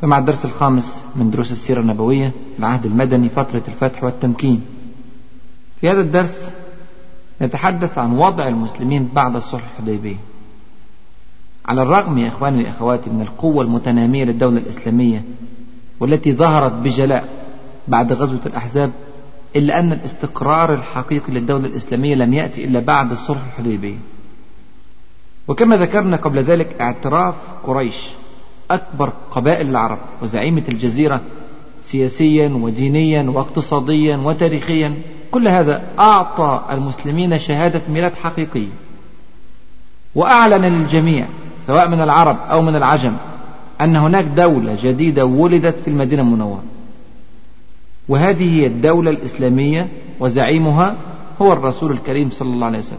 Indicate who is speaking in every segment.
Speaker 1: فمع الدرس الخامس من دروس السيرة النبوية العهد المدني فترة الفتح والتمكين. في هذا الدرس نتحدث عن وضع المسلمين بعد الصلح الحديبية. على الرغم يا إخواني وأخواتي من القوة المتنامية للدولة الإسلامية والتي ظهرت بجلاء بعد غزوة الأحزاب إلا أن الاستقرار الحقيقي للدولة الإسلامية لم يأتي إلا بعد الصلح الحديبية. وكما ذكرنا قبل ذلك اعتراف قريش أكبر قبائل العرب وزعيمة الجزيرة سياسيا ودينيا واقتصاديا وتاريخيا. كل هذا أعطى المسلمين شهادة ميلاد حقيقية وأعلن للجميع سواء من العرب أو من العجم أن هناك دولة جديدة ولدت في المدينة المنورة. وهذه هي الدولة الإسلامية وزعيمها هو الرسول الكريم صلى الله عليه وسلم.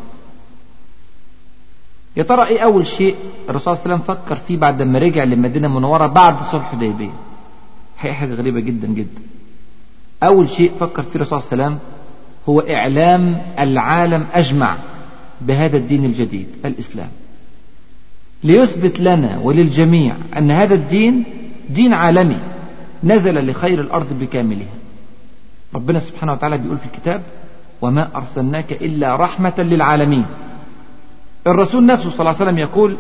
Speaker 1: يا ترى إيه أول شيء؟ الرسول صلى الله عليه وسلم فكر فيه بعد ما رجع للمدينة المنورة بعد صلح الحديبيه هي حاجة غريبة جدا جدا. أول شيء فكر فيه الرسول صلى الله عليه وسلم هو إعلام العالم أجمع بهذا الدين الجديد الإسلام. ليثبت لنا وللجميع أن هذا الدين دين عالمي نزل لخير الأرض بكاملها. ربنا سبحانه وتعالى بيقول في الكتاب وما أرسلناك إلا رحمة للعالمين. الرسول نفسه صلى الله عليه وسلم يقول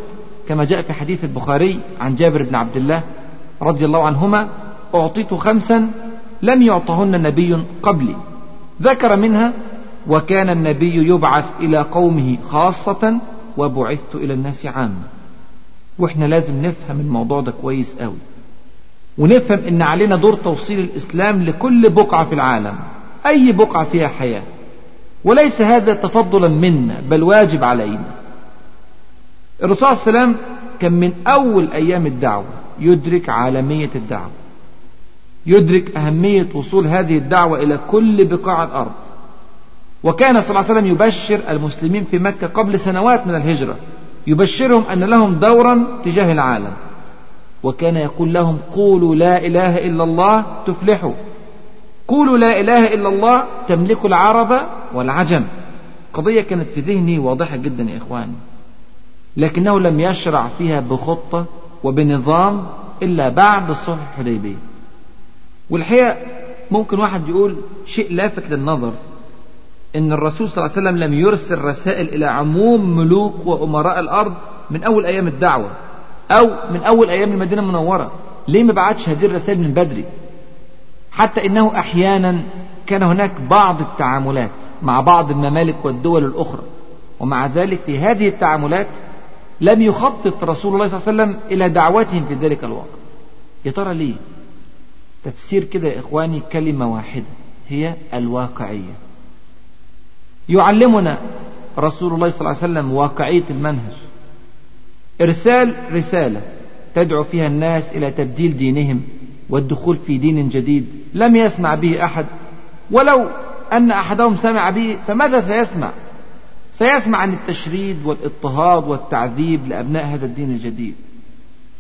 Speaker 1: كما جاء في حديث البخاري عن جابر بن عبد الله رضي الله عنهما أعطيت خمسا لم يعطهن نبي قبلي. ذكر منها وكان النبي يبعث إلى قومه خاصة وبعثت إلى الناس عامة. وإحنا لازم نفهم الموضوع ده كويس قوي ونفهم إن علينا دور توصيل الإسلام لكل بقعة في العالم. أي بقعة فيها حياة. وليس هذا تفضلا منا بل واجب علينا. الرسول صلى الله عليه وسلم كان من أول أيام الدعوة يدرك عالمية الدعوة يدرك أهمية وصول هذه الدعوة إلى كل بقاع الأرض. وكان صلى الله عليه وسلم يبشر المسلمين في مكة قبل سنوات من الهجرة يبشرهم أن لهم دورا تجاه العالم. وكان يقول لهم قولوا لا إله إلا الله تفلحوا قولوا لا إله إلا الله تملك العرب والعجم. قضية كانت في ذهني واضحة جدا يا إخواني. لكنه لم يشرع فيها بخطة وبنظام إلا بعد الصلح الحديبية. والحقيقة ممكن واحد يقول شيء لافت للنظر إن الرسول صلى الله عليه وسلم لم يرسل رسائل إلى عموم ملوك وأمراء الأرض من أول أيام الدعوة أو من أول أيام المدينة المنورة. ليه ما بعتش هذه الرسائل من بدري؟ حتى إنه أحيانا كان هناك بعض التعاملات مع بعض الممالك والدول الأخرى. ومع ذلك في هذه التعاملات لم يخطط رسول الله صلى الله عليه وسلم إلى دعوتهم في ذلك الوقت. يا ترى ليه؟ تفسير كده يا إخواني كلمة واحدة هي الواقعية. يعلمنا رسول الله صلى الله عليه وسلم واقعية المنهج. إرسال رسالة تدعو فيها الناس إلى تبديل دينهم والدخول في دين جديد لم يسمع به أحد. ولو أن أحدهم سمع به فماذا سيسمع؟ سيسمع عن التشريد والإضطهاد والتعذيب لأبناء هذا الدين الجديد.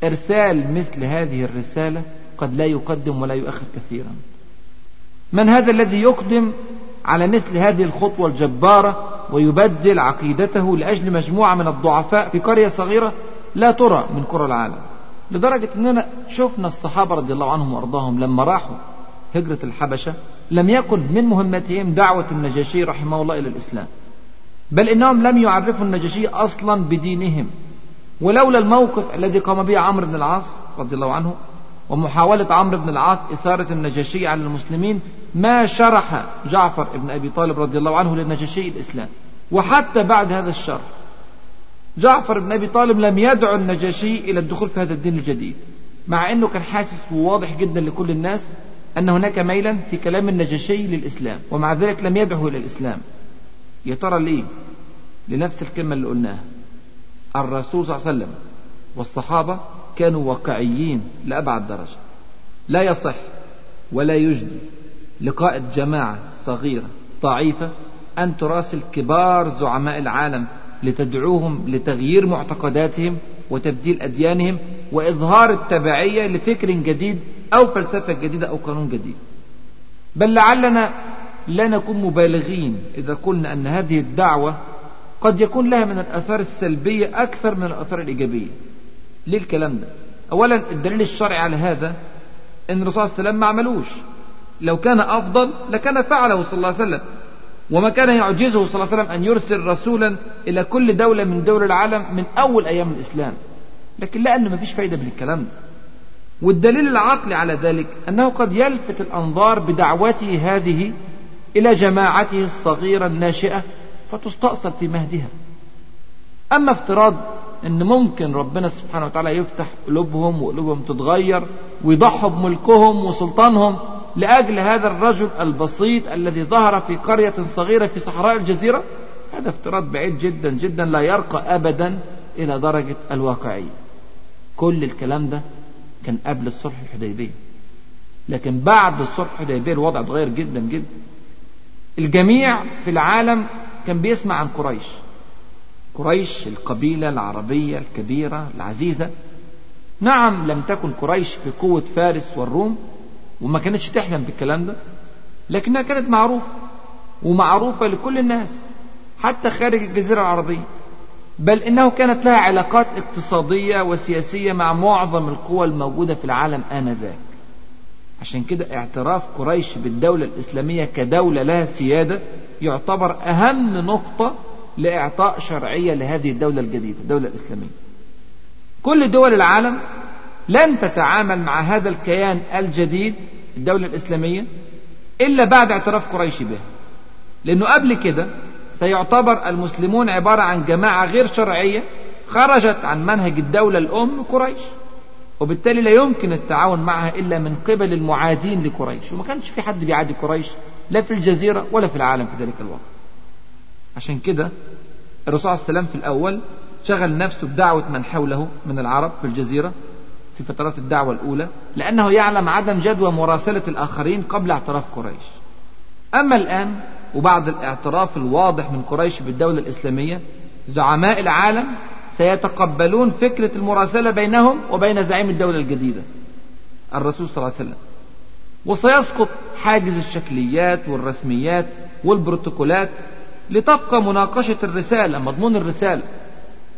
Speaker 1: إرسال مثل هذه الرسالة قد لا يقدم ولا يؤخر كثيرا. من هذا الذي يقدم على مثل هذه الخطوة الجبارة ويبدل عقيدته لأجل مجموعة من الضعفاء في قرية صغيرة لا ترى من قرى العالم. لدرجة أننا شفنا الصحابة رضي الله عنهم وأرضاهم لما راحوا هجرة الحبشة لم يكن من مهمتهم دعوة النجاشي رحمه الله إلى الإسلام. بل إنهم لم يعرفوا النجاشي أصلا بدينهم. ولولا الموقف الذي قام به عمرو بن العاص رضي الله عنه ومحاولة عمرو بن العاص إثارة النجاشي على المسلمين ما شرح جعفر بن أبي طالب رضي الله عنه للنجاشي الإسلام. وحتى بعد هذا الشر جعفر بن أبي طالب لم يدعو النجاشي إلى الدخول في هذا الدين الجديد مع أنه كان حاسس وواضح جدا لكل الناس أن هناك ميلا في كلام النجاشي للإسلام ومع ذلك لم يدعه إلى الإسلام. يا ترى ليه؟ لنفس الكلمة اللي قلناها. الرسول صلى الله عليه وسلم والصحابة كانوا واقعيين لأبعد درجة. لا يصح ولا يجدي لقائد جماعة صغيرة ضعيفة أن تراسل كبار زعماء العالم لتدعوهم لتغيير معتقداتهم وتبديل أديانهم وإظهار التبعية لفكر جديد أو فلسفة جديدة أو قانون جديد. بل لعلنا لا نكون مبالغين إذا قلنا أن هذه الدعوة قد يكون لها من الآثار السلبية أكثر من الآثار الإيجابية. ليه الكلام ده؟ أولا الدليل الشرعي على هذا أن الرسول صلى الله عليه وسلم ما عملوش. لو كان أفضل لكان فعله صلى الله عليه وسلم. وما كان يعجزه صلى الله عليه وسلم أن يرسل رسولا إلى كل دولة من دول العالم من أول أيام الإسلام. لكن لأن ما فيش فايدة من الكلام ده. والدليل العقلي على ذلك أنه قد يلفت الأنظار بدعوته هذه إلى جماعته الصغيرة الناشئة فتستأصل في مهدها. أما افتراض أن ممكن ربنا سبحانه وتعالى يفتح قلوبهم وقلوبهم تتغير ويضحوا بملكهم وسلطانهم لأجل هذا الرجل البسيط الذي ظهر في قرية صغيرة في صحراء الجزيرة هذا افتراض بعيد جدا جدا لا يرقى أبدا إلى درجة الواقعية. كل الكلام ده كان قبل الصلح الحديبية. لكن بعد الصلح الحديبية الوضع اتغير جدا جدا. الجميع في العالم كان بيسمع عن قريش. قريش القبيلة العربية الكبيرة العزيزة. نعم لم تكن قريش في قوة فارس والروم وما كانتش تحلم بالكلام ده لكنها كانت معروفة ومعروفة لكل الناس حتى خارج الجزيرة العربية. بل إنه كانت لها علاقات اقتصادية وسياسية مع معظم القوى الموجودة في العالم آنذاك. عشان كده اعتراف قريش بالدولة الإسلامية كدولة لها سيادة يعتبر أهم نقطة لإعطاء شرعية لهذه الدولة الجديدة الدولة الإسلامية. كل دول العالم لن تتعامل مع هذا الكيان الجديد الدولة الإسلامية إلا بعد اعتراف قريش بها. لأنه قبل كده سيعتبر المسلمون عبارة عن جماعة غير شرعية خرجت عن منهج الدولة الأم قريش. وبالتالي لا يمكن التعاون معها إلا من قبل المعادين لقريش. وما كانش في حد بيعادي قريش لا في الجزيرة ولا في العالم في ذلك الوقت. عشان كده الرسول عليه وسلم في الأول شغل نفسه بدعوة من حوله من العرب في الجزيرة في فترات الدعوة الأولى لأنه يعلم عدم جدوى مراسلة الآخرين قبل اعتراف قريش. أما الآن وبعد الاعتراف الواضح من قريش بالدولة الإسلامية زعماء العالم سيتقبلون فكرة المراسلة بينهم وبين زعيم الدولة الجديدة الرسول صلى الله عليه وسلم. وسيسقط حاجز الشكليات والرسميات والبروتوكولات لتبقى مناقشة الرسالة مضمون الرسالة.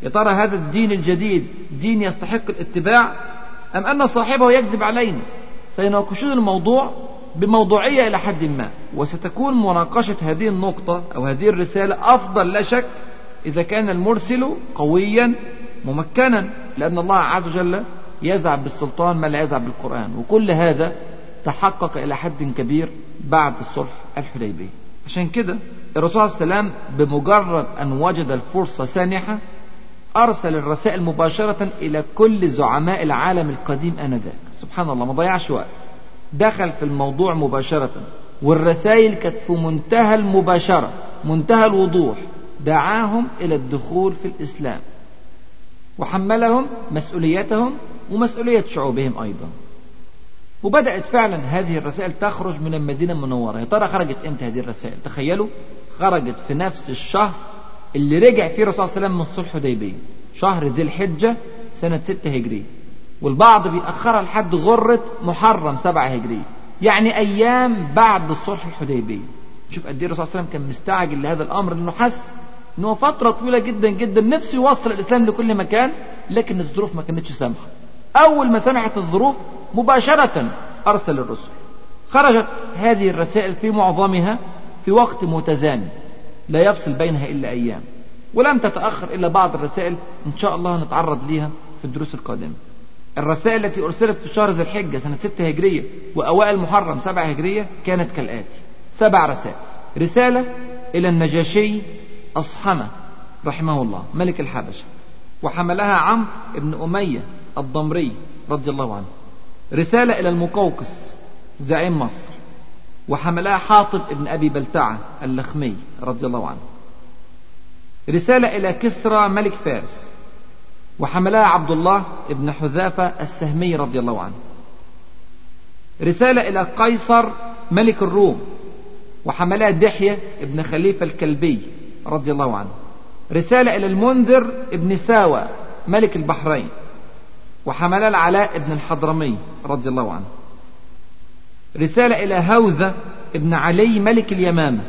Speaker 1: يا ترى هذا الدين الجديد دين يستحق الاتباع أم أن صاحبه يكذب علينا؟ سيناقشون الموضوع بموضوعية إلى حد ما وستكون مناقشة هذه النقطة أو هذه الرسالة أفضل لا شك إذا كان المرسل قويا ممكنا لأن الله عز وجل يزعم بالسلطان ما لا يزعم بالقرآن. وكل هذا تحقق إلى حد كبير بعد الصلح الحديبية عشان كده الرسول صلى الله عليه وسلم بمجرد أن وجد الفرصة سانحة أرسل الرسائل مباشرة إلى كل زعماء العالم القديم آنذاك. سبحان الله ما ضيعش وقت. دخل في الموضوع مباشرة والرسائل كانت في منتهى المباشرة منتهى الوضوح. دعاهم إلى الدخول في الإسلام وحملهم مسؤوليتهم ومسؤولية شعوبهم أيضا. وبدأت فعلا هذه الرسائل تخرج من المدينة المنورة. يا ترى خرجت إمتى هذه الرسائل؟ تخيلوا خرجت في نفس الشهر اللي رجع فيه الرسول صلى الله عليه وسلم من الصلح الحديبية شهر ذي الحجة سنة ستة هجرية والبعض بيأخرها لحد غرة محرم سبعة هجرية يعني أيام بعد الصلح الحديبية. شوف قد إيه الرسول صلى الله عليه وسلم كان مستعجل لهذا الأمر لأنه حس إن هو فترة طويلة جدا جدا نفسه يوصل الإسلام لكل مكان لكن الظروف ما كانتش سامحة. أول ما سمحت الظروف مباشرة أرسل الرسل. خرجت هذه الرسائل في معظمها في وقت متزامن لا يفصل بينها إلا أيام ولم تتأخر إلا بعض الرسائل إن شاء الله نتعرض ليها في الدروس القادمة. الرسائل التي أرسلت في شهر ذي الحجة سنة ستة هجرية وأوائل محرم سبعة هجرية كانت كالآتي. سبع رسائل. رسالة إلى النجاشي أصحمة رحمه الله ملك الحبشة. وحملها عمرو بن أمية الضمري رضي الله عنه. رسالة إلى المقوقس زعيم مصر. وحملها حاطب بن أبي بلتعة اللخمي رضي الله عنه. رسالة إلى كسرى ملك فارس. وحملها عبد الله بن حذافة السهمي رضي الله عنه. رسالة إلى قيصر ملك الروم. وحملها دحية ابن خليفة الكلبي رضي الله عنه. رسالة إلى المنذر ابن ساوى ملك البحرين وحملها العلاء ابن الحضرمي رضي الله عنه. رسالة إلى هوذة ابن علي ملك اليمامة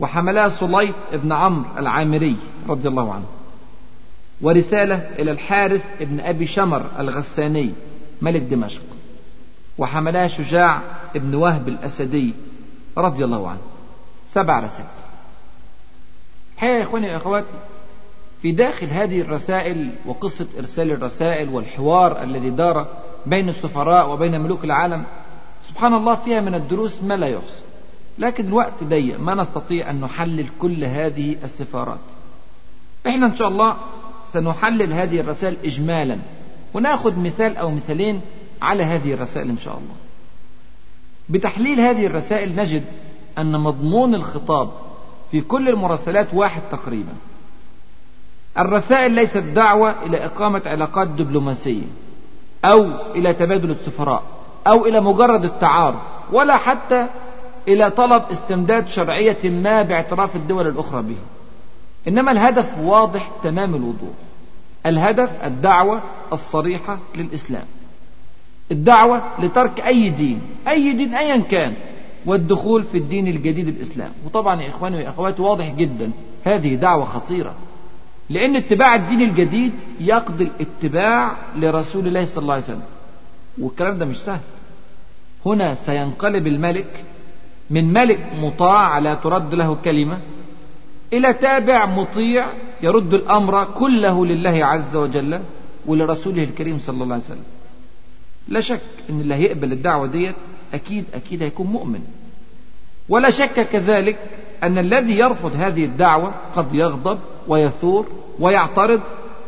Speaker 1: وحملها سليط ابن عمرو العامري رضي الله عنه. ورسالة إلى الحارث ابن أبي شمر الغساني ملك دمشق وحملها شجاع ابن وهب الأسدي رضي الله عنه. سبع رسائل. الحقيقة يا إخواني وأخواتي في داخل هذه الرسائل وقصة إرسال الرسائل والحوار الذي دار بين السفراء وبين ملوك العالم سبحان الله فيها من الدروس ما لا يحصى. لكن الوقت ضيق ما نستطيع أن نحلل كل هذه السفارات. إحنا إن شاء الله سنحلل هذه الرسائل إجمالا ونأخذ مثال أو مثالين على هذه الرسائل إن شاء الله. بتحليل هذه الرسائل نجد أن مضمون الخطاب في كل المراسلات واحد تقريبا. الرسائل ليست دعوة إلى إقامة علاقات دبلوماسية أو إلى تبادل السفراء أو إلى مجرد التعارف ولا حتى إلى طلب استمداد شرعية ما باعتراف الدول الأخرى به. إنما الهدف واضح تمام الوضوح. الهدف الدعوة الصريحة للإسلام. الدعوة لترك أي دين أي دين أيا كان والدخول في الدين الجديد الإسلام. وطبعا يا إخواني وأخواتي واضح جدا هذه دعوة خطيرة. لأن اتباع الدين الجديد يقضي الاتباع لرسول الله صلى الله عليه وسلم. والكلام ده مش سهل. هنا سينقلب الملك من ملك مطاع لا ترد له كلمة إلى تابع مطيع يرد الأمر كله لله عز وجل ولرسوله الكريم صلى الله عليه وسلم. لا شك إن اللي هيقبل الدعوة ديت أكيد أكيد هيكون مؤمن. ولا شك كذلك أن الذي يرفض هذه الدعوة قد يغضب ويثور ويعترض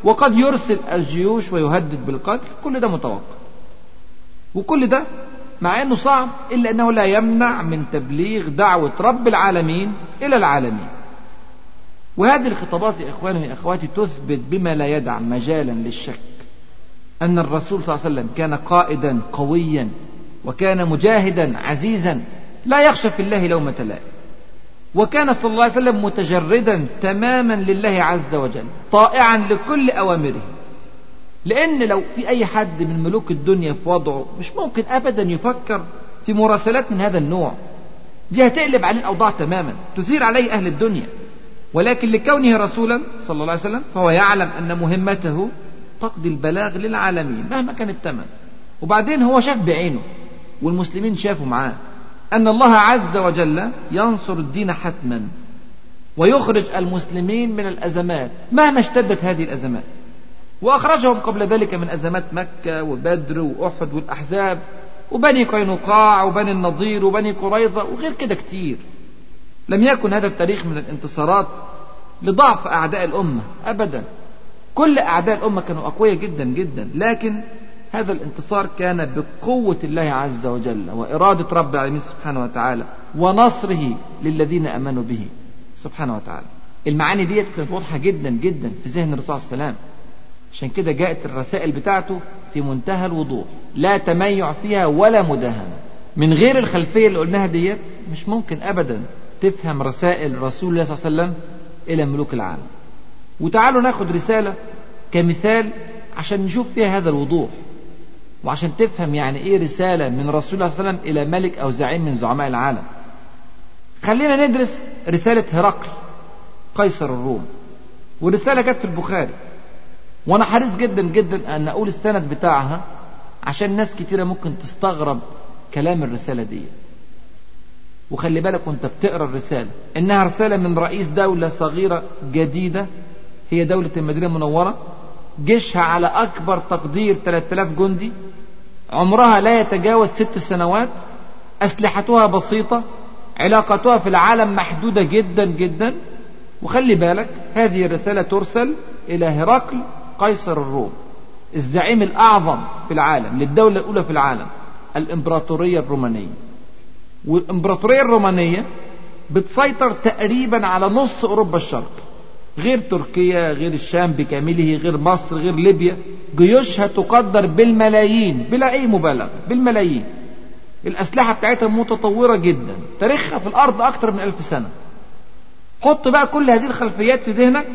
Speaker 1: وقد يرسل الجيوش ويهدد بالقتل كل ده متوقع. وكل ده مع أنه صعب إلا أنه لا يمنع من تبليغ دعوة رب العالمين إلى العالمين. وهذه الخطابات يا إخواني يا أخواتي تثبت بما لا يدع مجالا للشك. أن الرسول صلى الله عليه وسلم كان قائدا قويا وكان مجاهدا عزيزا لا يخشى في الله لومة لائم وكان صلى الله عليه وسلم متجردا تماما لله عز وجل طائعا لكل أوامره. لأن لو في أي حد من ملوك الدنيا في وضعه مش ممكن أبدا يفكر في مراسلات من هذا النوع. دي هتقلب عليه الأوضاع تماما تثير عليه أهل الدنيا. ولكن لكونه رسولا صلى الله عليه وسلم فهو يعلم أن مهمته تقضي البلاغ للعالمين مهما كان الثمن. وبعدين هو شاف بعينه. والمسلمين شافوا معاه أن الله عز وجل ينصر الدين حتما ويخرج المسلمين من الأزمات مهما اشتدت هذه الأزمات وأخرجهم قبل ذلك من أزمات مكة وبدر وأحد والأحزاب وبني قينقاع وبني النضير وبني قريظة وغير كده كتير. لم يكن هذا التاريخ من الانتصارات لضعف أعداء الأمة أبدا. كل أعداء الأمة كانوا أقوياء جدا جدا. لكن هذا الانتصار كان بقوة الله عز وجل وإرادة رب العالمين سبحانه وتعالى ونصره للذين أمنوا به سبحانه وتعالى. المعاني ديت كانت واضحة جدا جدا في ذهن الرسول صلى الله عليه وسلم. عشان كده جاءت الرسائل بتاعته في منتهى الوضوح. لا تميع فيها ولا مداهنة من غير الخلفية اللي قلناها ديت مش ممكن أبدا تفهم رسائل رسول الله صلى الله عليه وسلم إلى ملوك العالم. وتعالوا ناخد رسالة كمثال عشان نشوف فيها هذا الوضوح. وعشان تفهم يعني إيه رسالة من رسول الله صلى الله عليه وسلم إلى ملك أو زعيم من زعماء العالم. خلينا ندرس رسالة هرقل قيصر الروم. والرسالة كانت في البخاري. وأنا حريص جدا جدا أن أقول السند بتاعها عشان ناس كتيرة ممكن تستغرب كلام الرسالة دي. وخلي بالك وأنت بتقرأ الرسالة. إنها رسالة من رئيس دولة صغيرة جديدة هي دولة المدينة المنورة. جيشها على أكبر تقدير 3000 جندي. عمرها لا يتجاوز ست سنوات. أسلحتها بسيطة. علاقتها في العالم محدودة جدا جدا. وخلي بالك هذه الرسالة ترسل إلى هرقل قيصر الروم الزعيم الأعظم في العالم للدولة الأولى في العالم الإمبراطورية الرومانية. والإمبراطورية الرومانية بتسيطر تقريبا على نص أوروبا الشرق. غير تركيا غير الشام بكامله غير مصر غير ليبيا. جيوشها تقدر بالملايين بلا أي مبالغة بالملايين. الأسلحة بتاعتها متطورة جدا. تاريخها في الأرض أكتر من ألف سنة. حط بقى كل هذه الخلفيات في ذهنك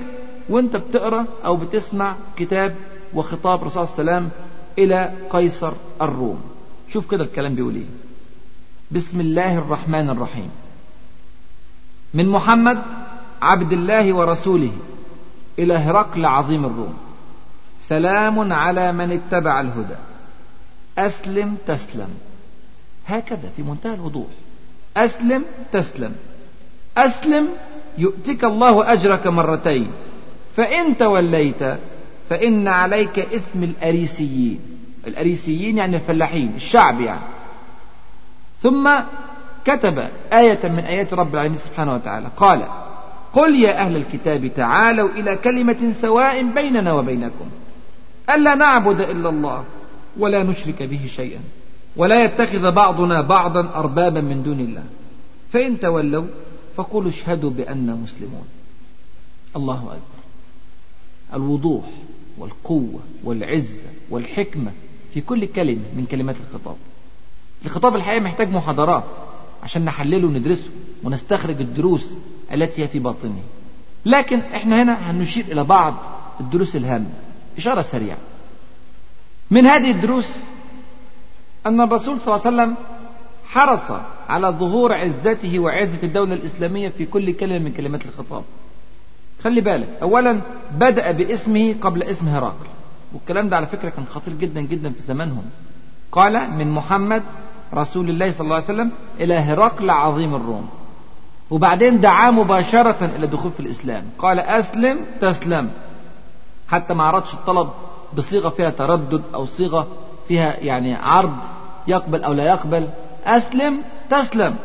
Speaker 1: وأنت بتقرأ أو بتسمع كتاب وخطاب الرسول صلى الله عليه وسلم إلى قيصر الروم. شوف كده الكلام بيقول إيه. بسم الله الرحمن الرحيم. من محمد عبد الله ورسوله إلى هرقل عظيم الروم. سلام على من اتبع الهدى. أسلم تسلم. هكذا في منتهى الوضوح. أسلم تسلم. أسلم يؤتك الله أجرك مرتين. فإن توليت فإن عليك إثم الأريسيين. الأريسيين يعني الفلاحين الشعب يعني. ثم كتب آية من آيات رب العالمين سبحانه وتعالى. قال قل يا أهل الكتاب تعالوا إلى كلمة سواء بيننا وبينكم. ألا نعبد إلا الله ولا نشرك به شيئا. ولا يتخذ بعضنا بعضا أربابا من دون الله. فإن تولوا فقولوا اشهدوا بأننا مسلمون. الله أكبر. الوضوح والقوة والعزة والحكمة في كل كلمة من كلمات الخطاب. الخطاب الحقيقة محتاج محاضرات. عشان نحلله وندرسه ونستخرج الدروس التي هي في باطنه. لكن إحنا هنا هنشير إلى بعض الدروس الهامة. إشارة سريعة. من هذه الدروس أن الرسول صلى الله عليه وسلم حرص على ظهور عزته وعزة الدولة الإسلامية في كل كلمة من كلمات الخطاب. خلي بالك أولا بدأ باسمه قبل اسم هرقل. والكلام ده على فكرة كان خطير جدا جدا في زمانهم. قال من محمد رسول الله صلى الله عليه وسلم إلى هرقل عظيم الروم وبعدين دعاه مباشرة إلى الدخول في الإسلام قال أسلم تسلم حتى ما عرضش الطلب بصيغة فيها تردد أو صيغة فيها يعني عرض يقبل أو لا يقبل أسلم تسلم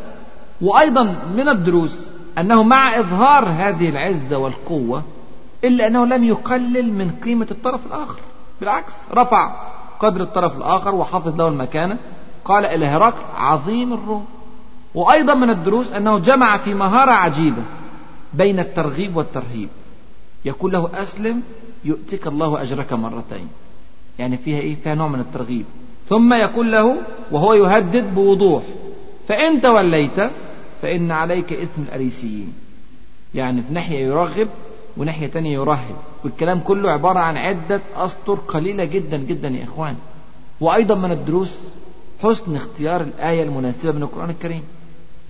Speaker 1: وأيضا من الدروس أنه مع إظهار هذه العزة والقوة إلا أنه لم يقلل من قيمة الطرف الآخر بالعكس رفع قدر الطرف الآخر وحافظ له المكانة قال إلى هرقل عظيم الروم. وأيضا من الدروس أنه جمع في مهارة عجيبة بين الترغيب والترهيب. يقول له أسلم يؤتك الله أجرك مرتين. يعني فيها إيه؟ فيها نوع من الترغيب. ثم يقول له وهو يهدد بوضوح فإن توليت فإن عليك اسم الأريسيين. يعني في ناحية يرغب وناحية تانية يرهب. والكلام كله عبارة عن عدة أسطر قليلة جدا جدا يا إخوان. وأيضا من الدروس حسن اختيار الآية المناسبة من القرآن الكريم.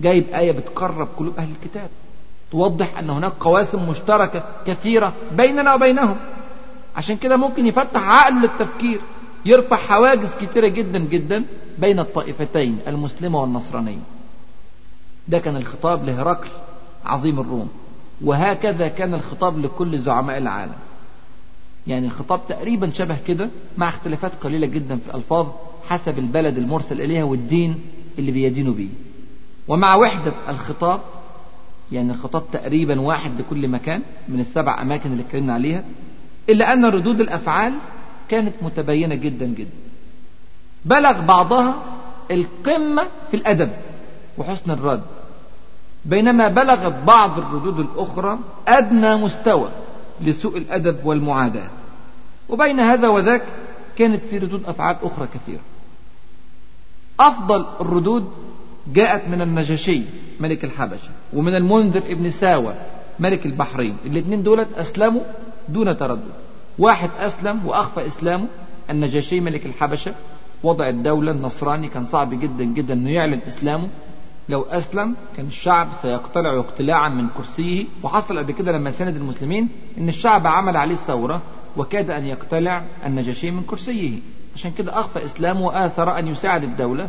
Speaker 1: جايب آية بتقرب قلوب أهل الكتاب. توضح أن هناك قواسم مشتركة كثيرة بيننا وبينهم. عشان كده ممكن يفتح عقله للتفكير يرفع حواجز كثيرة جدا جدا بين الطائفتين المسلمة والنصرانية. ده كان الخطاب لهرقل عظيم الروم. وهكذا كان الخطاب لكل زعماء العالم. يعني الخطاب تقريبا شبه كده مع اختلافات قليلة جدا في الألفاظ. حسب البلد المرسل إليها والدين اللي بيدينوا بيه. ومع وحدة الخطاب يعني الخطاب تقريبا واحد لكل مكان من السبع أماكن اللي اتكلمنا عليها إلا أن ردود الأفعال كانت متبينة جدا جدا. بلغ بعضها القمة في الأدب وحسن الرد. بينما بلغت بعض الردود الأخرى أدنى مستوى لسوء الأدب والمعاداة. وبين هذا وذاك كانت في ردود أفعال أخرى كثيرة. أفضل الردود جاءت من النجاشي ملك الحبشة ومن المنذر ابن ساوى ملك البحرين. الاثنين دولت أسلموا دون تردد. واحد أسلم وأخفى إسلامه النجاشي ملك الحبشة وضع الدولة النصراني كان صعب جدا جدا أنه يعلن إسلامه. لو أسلم كان الشعب سيقتلع اقتلاعا من كرسيه. وحصل قبل كده لما ساند المسلمين أن الشعب عمل عليه ثورة. وكاد أن يقتلع النجاشي من كرسيه. عشان كده أخفى إسلامه وآثر أن يساعد الدولة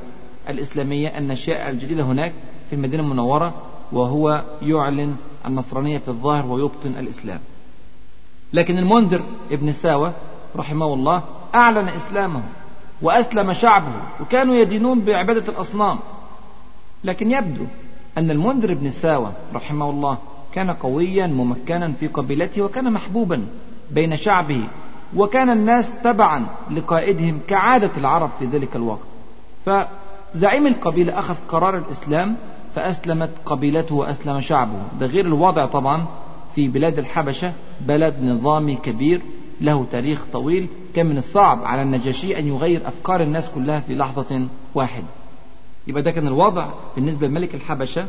Speaker 1: الإسلامية الناشئة الجديدة هناك في المدينة المنورة وهو يعلن النصرانية في الظاهر ويبطن الإسلام. لكن المنذر ابن ساوى رحمه الله أعلن إسلامه وأسلم شعبه وكانوا يدينون بعبادة الأصنام. لكن يبدو أن المنذر بن ساوى رحمه الله كان قويا ممكنا في قبيلته وكان محبوبا. بين شعبه وكان الناس تبعا لقائدهم كعادة العرب في ذلك الوقت. فزعيم القبيلة أخذ قرار الإسلام فأسلمت قبيلته وأسلم شعبه. ده غير الوضع طبعا في بلاد الحبشة بلد نظامي كبير له تاريخ طويل. كان من الصعب على النجاشي أن يغير أفكار الناس كلها في لحظة واحدة. يبقى ده كان الوضع بالنسبة لملك الحبشة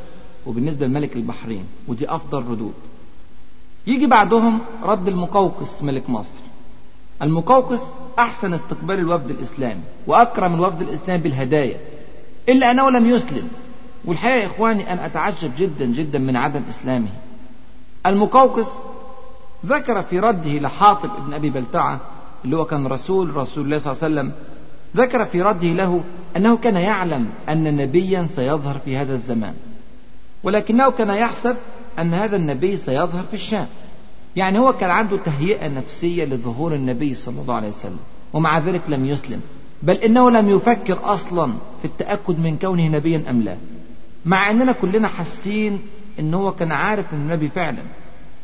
Speaker 1: وبالنسبة لملك البحرين ودي أفضل ردود. يجي بعدهم رد المقوقس ملك مصر. المقوقس أحسن استقبال الوفد الإسلامي وأكرم الوفد الإسلامي بالهدايا إلا أنه لم يسلم. والحقيقة يا إخواني أن أتعجب جدا جدا من عدم إسلامه. المقوقس ذكر في رده لحاطب ابن أبي بلتعة اللي هو كان رسول رسول الله صلى الله عليه وسلم ذكر في رده له أنه كان يعلم أن نبيا سيظهر في هذا الزمان ولكنه كان يحسب أن هذا النبي سيظهر في الشام. يعني هو كان عنده تهيئة نفسية لظهور النبي صلى الله عليه وسلم ومع ذلك لم يسلم. بل إنه لم يفكر أصلا في التأكد من كونه نبيا أم لا. مع أننا كلنا حاسين أن هو كان عارف أن النبي فعلا.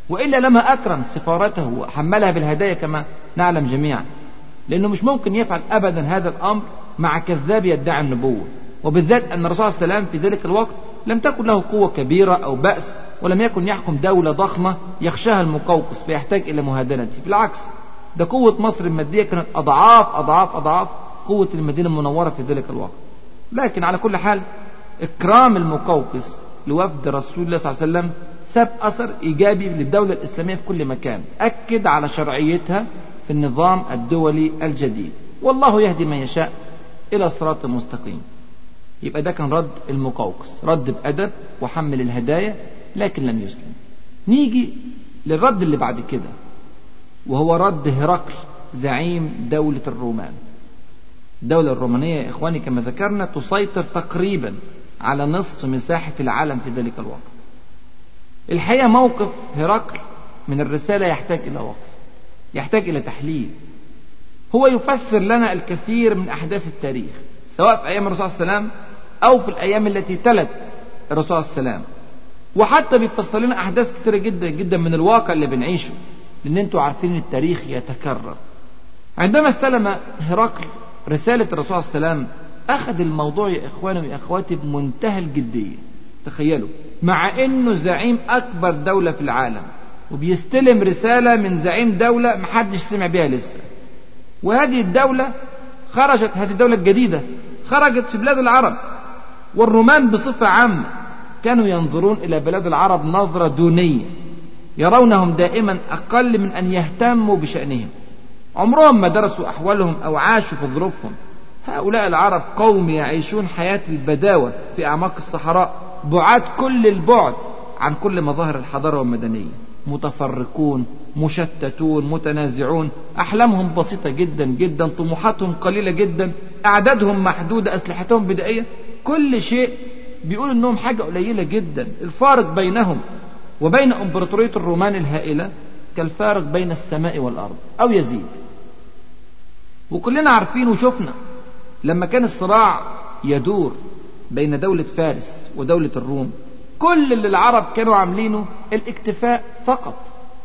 Speaker 1: وإلا لما أكرم سفارته وحملها بالهدايا كما نعلم جميعا. لأنه مش ممكن يفعل أبدا هذا الأمر مع كذاب يدعي النبوة. وبالذات أن الرسول صلى الله عليه وسلم في ذلك الوقت لم تكن له قوة كبيرة أو بأس ولم يكن يحكم دولة ضخمة يخشاها المقوقس فيحتاج إلى مهادنته بالعكس ده قوة مصر المادية كانت أضعاف أضعاف أضعاف قوة المدينة المنورة في ذلك الوقت. لكن على كل حال إكرام المقوقس لوفد رسول الله صلى الله عليه وسلم ساب أثر إيجابي للدولة الإسلامية في كل مكان. أكد على شرعيتها في النظام الدولي الجديد. والله يهدي من يشاء إلى صراط مستقيم. يبقى ده كان رد المقوقس. رد بأدب وحمل الهدايا. لكن لم يسلم. نيجي للرد اللي بعد كده وهو رد هرقل زعيم دولة الرومان. الدولة الرومانية يا إخواني كما ذكرنا تسيطر تقريبا على نصف مساحة العالم في ذلك الوقت. الحقيقة موقف هرقل من الرسالة يحتاج إلى وقف يحتاج إلى تحليل. هو يفسر لنا الكثير من أحداث التاريخ سواء في أيام الرسول صلى الله عليه وسلم أو في الأيام التي تلت الرسول صلى الله عليه وسلم. وحتى بيفسر لنا أحداث كثيرة جدا جدا من الواقع اللي بنعيشه. لأن أنتوا عارفين التاريخ يتكرر. عندما استلم هرقل رسالة الرسول صلى الله عليه وسلم أخذ الموضوع يا إخواني ويا أخواتي بمنتهى الجدية. تخيلوا مع إنه زعيم أكبر دولة في العالم وبيستلم رسالة من زعيم دولة محدش سمع بها لسه. وهذه الدولة خرجت هذه الدولة الجديدة خرجت في بلاد العرب والرومان بصفة عامة. كانوا ينظرون إلى بلاد العرب نظرة دونية يرونهم دائما أقل من أن يهتموا بشأنهم. عمرهم ما درسوا أحوالهم أو عاشوا في ظروفهم. هؤلاء العرب قوم يعيشون حياة البداوة في أعماق الصحراء بعاد كل البعد عن كل مظاهر الحضارة والمدنية. متفرقون مشتتون متنازعون. أحلامهم بسيطة جدا جدا طموحاتهم قليلة جدا أعدادهم محدودة أسلحتهم بدائية. كل شيء بيقول إنهم حاجة قليلة جدا. الفارق بينهم وبين إمبراطورية الرومان الهائلة كالفارق بين السماء والأرض أو يزيد. وكلنا عارفين وشفنا لما كان الصراع يدور بين دولة فارس ودولة الروم كل اللي العرب كانوا عاملينه الاكتفاء فقط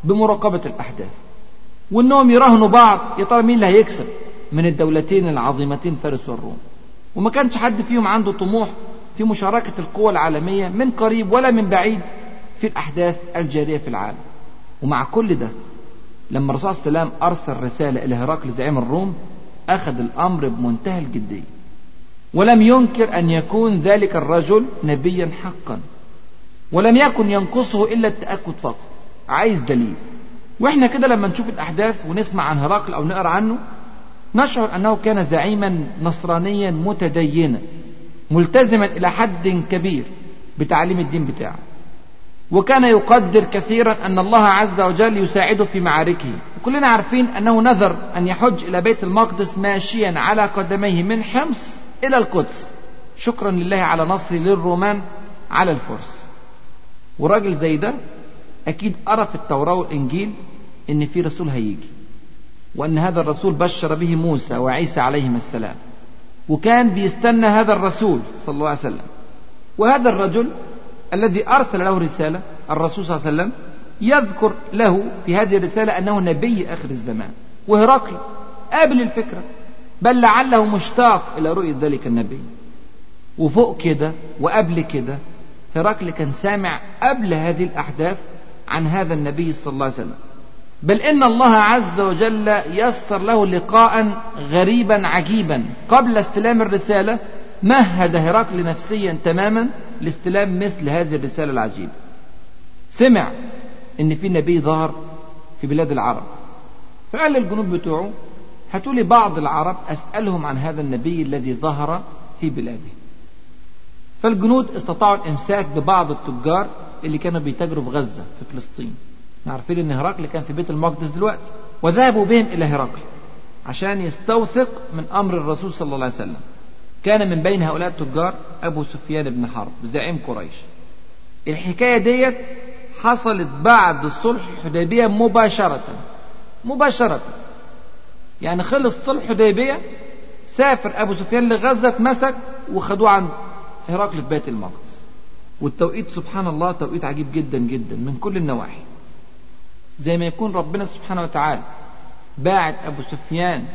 Speaker 1: بمراقبة الأحداث وإنهم يراهنوا بعض يا ترى مين اللي هيكسب من الدولتين العظيمتين فارس والروم؟ وما كانش حد فيهم عنده طموح في مشاركة القوى العالمية من قريب ولا من بعيد في الأحداث الجارية في العالم. ومع كل ده لما الرسول صلى الله عليه وسلم أرسل رسالة إلى هرقل زعيم الروم أخذ الأمر بمنتهى الجدية. ولم ينكر أن يكون ذلك الرجل نبيا حقا. ولم يكن ينقصه إلا التأكد فقط. عايز دليل. وإحنا كده لما نشوف الأحداث ونسمع عن هرقل أو نقرأ عنه نشعر أنه كان زعيما نصرانيا متدينا. ملتزما إلى حد كبير بتعليم الدين بتاعه. وكان يقدر كثيرا أن الله عز وجل يساعده في معاركه. وكلنا عارفين أنه نذر أن يحج إلى بيت المقدس ماشيا على قدميه من حمص إلى القدس. شكرا لله على نصره للرومان على الفرس. وراجل زي ده أكيد قرأ في التوراة والإنجيل إن في رسول هيجي وأن هذا الرسول بشر به موسى وعيسى عليهما السلام. وكان بيستنى هذا الرسول صلى الله عليه وسلم. وهذا الرجل الذي أرسل له رسالة الرسول صلى الله عليه وسلم يذكر له في هذه الرسالة أنه نبي آخر الزمان وهرقل قابل الفكرة بل لعله مشتاق إلى رؤية ذلك النبي. وفوق كده وقبل كده هرقل كان سامع قبل هذه الأحداث عن هذا النبي صلى الله عليه وسلم. بل إن الله عز وجل يسر له لقاء غريبا عجيبا. قبل استلام الرسالة مهد هرقل نفسيا تماما لاستلام مثل هذه الرسالة العجيبة. سمع إن في نبي ظهر في بلاد العرب. فقال للجنود بتوعه هاتوا لي بعض العرب أسألهم عن هذا النبي الذي ظهر في بلاده. فالجنود استطاعوا الإمساك ببعض التجار اللي كانوا بيتاجروا في غزة في فلسطين. عارفين إن هرقل كان في بيت المقدس دلوقتي. وذهبوا بهم إلى هرقل عشان يستوثق من أمر الرسول صلى الله عليه وسلم. كان من بين هؤلاء التجار أبو سفيان بن حرب زعيم قريش. الحكاية ديت حصلت بعد صلح الحديبيه مباشرة. مباشرة. يعني خلص صلح الحديبيه سافر أبو سفيان لغزة اتمسك وخدوه عند هرقل في بيت المقدس. والتوقيت سبحان الله توقيت عجيب جدا جدا من كل النواحي. زي ما يكون ربنا سبحانه وتعالى باعت أبو سفيان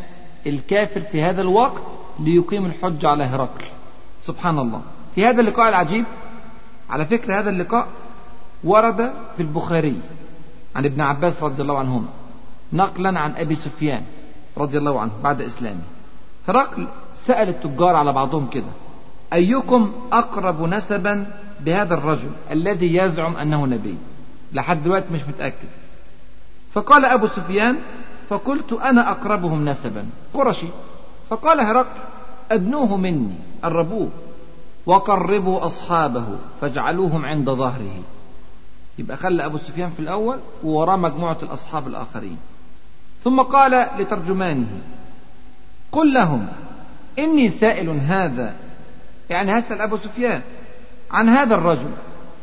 Speaker 1: الكافر في هذا الوقت ليقيم الحج على هرقل. سبحان الله. في هذا اللقاء العجيب على فكرة هذا اللقاء ورد في البخاري عن ابن عباس رضي الله عنهما نقلا عن أبي سفيان رضي الله عنه بعد إسلامه. هرقل سأل التجار على بعضهم كده أيكم أقرب نسبا بهذا الرجل الذي يزعم أنه نبي؟ لحد دلوقتي مش متأكد. فقال أبو سفيان فقلت أنا أقربهم نسبا. قرشي. فقال هرقل أدنوه مني قربوه وقربوا أصحابه فاجعلوهم عند ظهره. يبقى خلى أبو سفيان في الأول ووراه مجموعة الأصحاب الآخرين. ثم قال لترجمانه قل لهم إني سائل هذا. يعني هسأل أبو سفيان عن هذا الرجل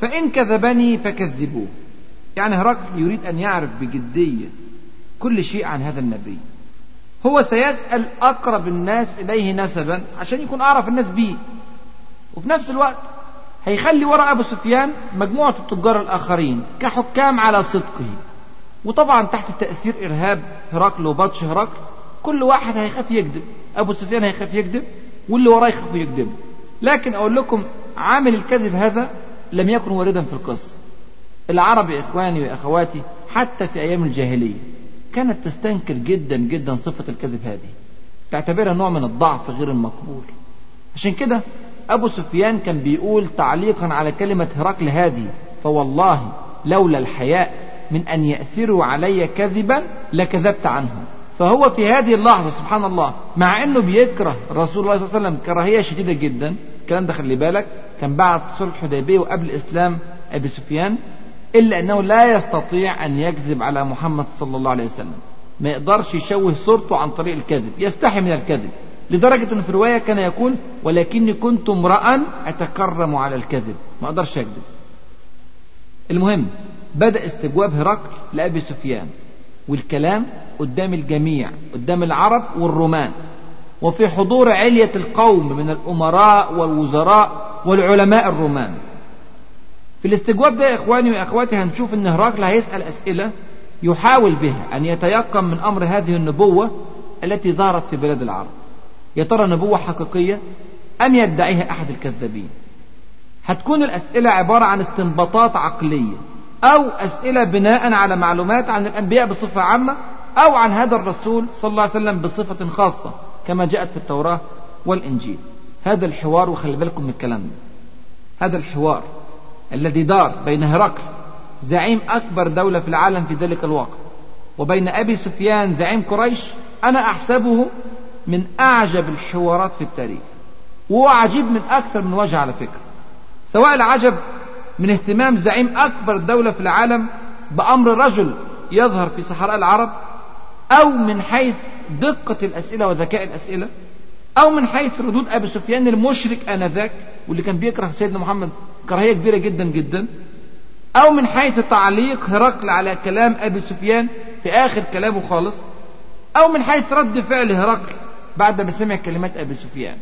Speaker 1: فإن كذبني فكذبوه. يعني هرقل يريد أن يعرف بجدية كل شيء عن هذا النبي. هو سيسأل أقرب الناس إليه نسبا عشان يكون أعرف الناس بيه. وفي نفس الوقت هيخلي وراء أبو سفيان مجموعة التجار الآخرين كحكام على صدقه. وطبعا تحت تأثير إرهاب هرقل وبطش هرقل كل واحد هيخاف يكذب أبو سفيان هيخاف يكذب واللي وراه يخافوا يكذبوا لكن أقول لكم عامل الكذب هذا لم يكن واردا في القصة. العرب يا إخواني وأخواتي حتى في أيام الجاهلية كانت تستنكر جدا جدا صفة الكذب هذه تعتبرها نوع من الضعف غير المقبول. عشان كده أبو سفيان كان بيقول تعليقا على كلمة هرقل هذه فوالله لولا الحياء من أن يأثروا علي كذبا لكذبت عنه فهو في هذه اللحظة سبحان الله مع أنه بيكره رسول الله صلى الله عليه وسلم كراهية شديدة جدا الكلام ده خلي بالك كان بعد صلح الحديبية وقبل إسلام أبي سفيان إلا أنه لا يستطيع أن يكذب على محمد صلى الله عليه وسلم. ما يقدرش يشوه صورته عن طريق الكذب. يستحي من الكذب. لدرجة أنه في رواية كان يقول ولكني كنت امرأ أتكرم على الكذب. ما أقدرش أكذب. المهم بدأ استجواب هرقل لأبي سفيان والكلام قدام الجميع قدام العرب والرومان. وفي حضور علية القوم من الأمراء والوزراء والعلماء الرومان. في الاستجواب ده يا إخواني وأخواتي هنشوف أن هرقل هيسأل أسئلة يحاول بها أن يتيقن من أمر هذه النبوة التي ظهرت في بلاد العرب. يا ترى نبوة حقيقية أم يدعيها أحد الكذابين؟ هتكون الأسئلة عبارة عن استنباطات عقلية أو أسئلة بناء على معلومات عن الأنبياء بصفة عامة أو عن هذا الرسول صلى الله عليه وسلم بصفة خاصة كما جاءت في التوراة والإنجيل. هذا الحوار وخلي بالكم من الكلام ده. هذا الحوار. الذي دار بين هرقل زعيم أكبر دولة في العالم في ذلك الوقت. وبين أبي سفيان زعيم قريش أنا أحسبه من أعجب الحوارات في التاريخ. وهو عجيب من أكثر من وجه على فكرة. سواء العجب من اهتمام زعيم أكبر دولة في العالم بأمر رجل يظهر في صحراء العرب أو من حيث دقة الأسئلة وذكاء الأسئلة أو من حيث ردود أبي سفيان المشرك آنذاك واللي كان بيكره سيدنا محمد كراهية كبيرة جدا جدا. أو من حيث تعليق هرقل على كلام أبي سفيان في آخر كلامه خالص. أو من حيث رد فعل هرقل بعد ما سمع كلمات أبي سفيان.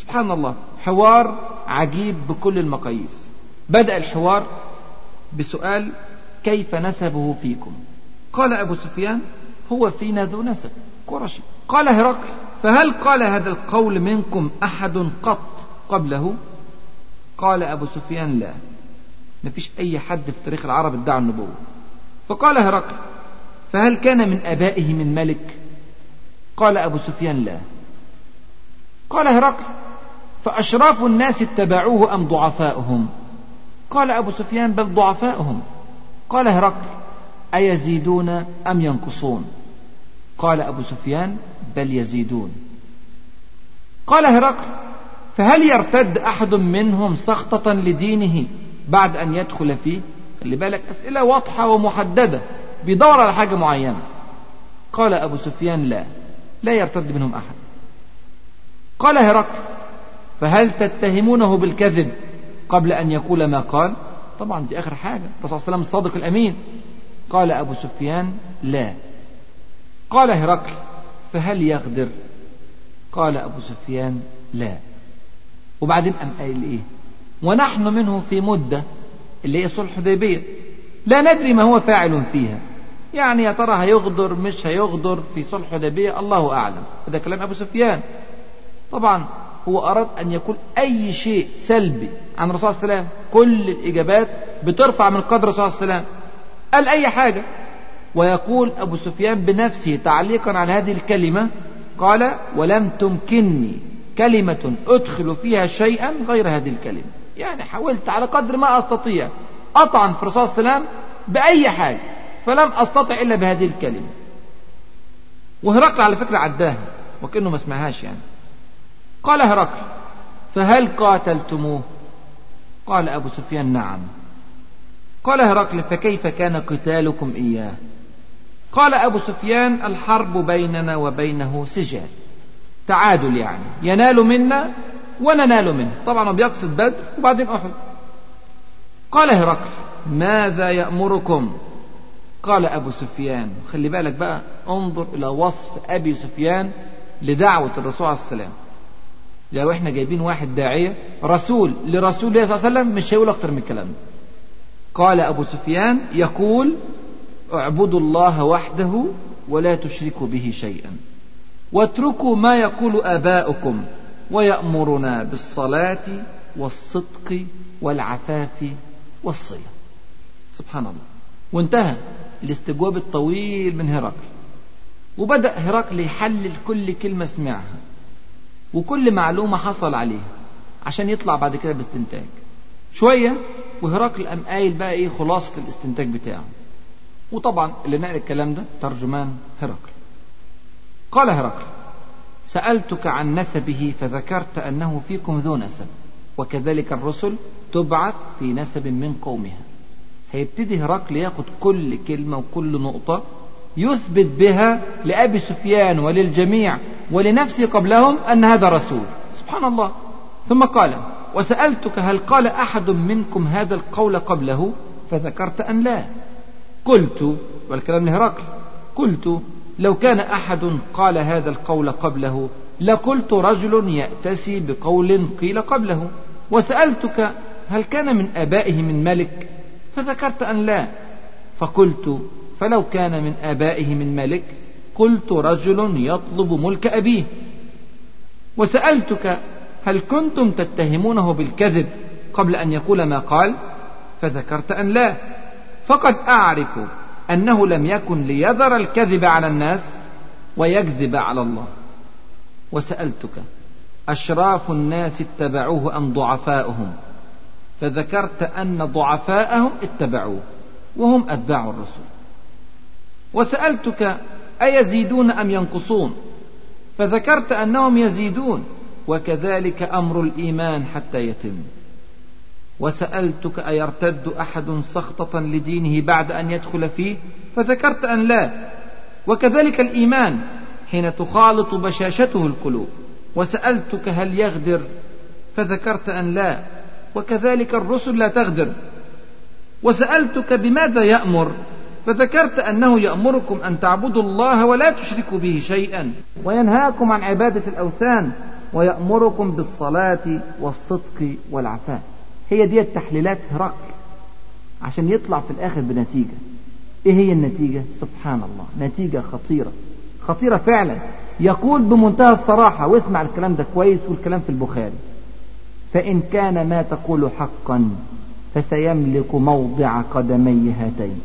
Speaker 1: سبحان الله حوار عجيب بكل المقاييس. بدأ الحوار بسؤال كيف نسبه فيكم؟ قال أبو سفيان هو فينا ذو نسب قرشي. قال هرقل فهل قال هذا القول منكم أحد قط قبله؟ قال أبو سفيان لا. ما فيش أي حد في تاريخ العرب ادعى النبوة. فقال هرقل فهل كان من آبائه من ملك؟ قال أبو سفيان لا. قال هرقل فأشراف الناس اتبعوه أم ضعفاؤهم؟ قال أبو سفيان بل ضعفاؤهم. قال هرقل أيزيدون أم ينقصون؟ قال أبو سفيان بل يزيدون. قال هرقل فهل يرتد أحد منهم سخطة لدينه بعد أن يدخل فيه خلي بالك أسئلة واضحة ومحددة بيدور على حاجة معينة؟ قال أبو سفيان لا لا يرتد منهم أحد. قال هرقل فهل تتهمونه بالكذب قبل أن يقول ما قال؟ طبعا دي آخر حاجة. الرسول صلى الله عليه وسلم الصادق الأمين. قال أبو سفيان لا. قال هرقل فهل يغدر؟ قال أبو سفيان لا. وبعدين قام قايل إيه؟ ونحن منه في مدة اللي هي صلح حديبية. لا ندري ما هو فاعل فيها. يعني يا ترى هيغدر مش هيغدر في صلح حديبية؟ الله أعلم. هذا كلام أبو سفيان. طبعا هو أراد أن يقول أي شيء سلبي عن الرسول صلى الله عليه وسلم كل الإجابات بترفع من قدر الرسول صلى الله عليه وسلم. قال أي حاجة؟ ويقول أبو سفيان بنفسه تعليقا على هذه الكلمة قال ولم تمكنني كلمة أدخل فيها شيئا غير هذه الكلمة. يعني حاولت على قدر ما أستطيع أطعن في عليه وسلم بأي حاجة فلم أستطع إلا بهذه الكلمة. وهرقل على فكرة عداها وكأنه ما سمعهاش يعني. قال هرقل فهل قاتلتموه؟ قال أبو سفيان نعم. قال هرقل فكيف كان قتالكم إياه؟ قال أبو سفيان الحرب بيننا وبينه سجال. تعادل يعني. ينال منا وننال منه. طبعا بيقصد بدر وبعدين أحد. قال هرقل ماذا يأمركم؟ قال أبو سفيان. خلي بالك بقى انظر إلى وصف أبي سفيان لدعوة الرسول عليه السلام لو إحنا جايبين واحد داعية رسول لرسول الله صلى الله عليه وسلم مش هيقول أكتر من الكلام قال أبو سفيان يقول اعبدوا الله وحده ولا تشركوا به شيئا. واتركوا ما يقول آباؤكم ويأمرنا بالصلاة والصدق والعفاف والصلة سبحان الله. وانتهى الاستجواب الطويل من هرقل. وبدأ هرقل يحلل كل كلمة سمعها. وكل معلومة حصل عليها. عشان يطلع بعد كده باستنتاج. شوية وهرقل قام قايل بقى إيه خلاصة الاستنتاج بتاعه. وطبعا اللي نقل الكلام ده ترجمان هرقل. قال هرقل سألتك عن نسبه فذكرت أنه فيكم ذو نسب وكذلك الرسل تبعث في نسب من قومها. هيبتدي هرقل ياخد كل كلمة وكل نقطة يثبت بها لأبي سفيان وللجميع ولنفسه قبلهم أن هذا رسول. سبحان الله. ثم قال وسألتك هل قال أحد منكم هذا القول قبله؟ فذكرت أن لا. قلت والكلام لهرقل قلت لو كان أحد قال هذا القول قبله لقلت رجل يأتسي بقول قيل قبله وسألتك هل كان من آبائه من ملك؟ فذكرت أن لا. فقلت فلو كان من آبائه من ملك قلت رجل يطلب ملك أبيه. وسألتك هل كنتم تتهمونه بالكذب قبل أن يقول ما قال؟ فذكرت أن لا. فقد أعرف أنه لم يكن ليذر الكذب على الناس ويكذب على الله. وسألتك أشراف الناس اتبعوه أم ضعفاؤهم؟ فذكرت أن ضعفاءهم اتبعوه وهم أتباع الرسول وسألتك أيزيدون أم ينقصون؟ فذكرت أنهم يزيدون وكذلك أمر الإيمان حتى يتم. وسألتك أيرتد أحد سخطة لدينه بعد أن يدخل فيه؟ فذكرت أن لا. وكذلك الإيمان حين تخالط بشاشته القلوب. وسألتك هل يغدر؟ فذكرت أن لا. وكذلك الرسل لا تغدر. وسألتك بماذا يأمر؟ فذكرت أنه يأمركم أن تعبدوا الله ولا تشركوا به شيئا. وينهاكم عن عبادة الأوثان. ويأمركم بالصلاة والصدق والعفاف. هي دي التحليلات هرقل عشان يطلع في الآخر بنتيجة. إيه هي النتيجة؟ سبحان الله نتيجة خطيرة. خطيرة فعلا. يقول بمنتهى الصراحة واسمع الكلام ده كويس والكلام في البخاري. فإن كان ما تقول حقا فسيملك موضع قدمي هاتين.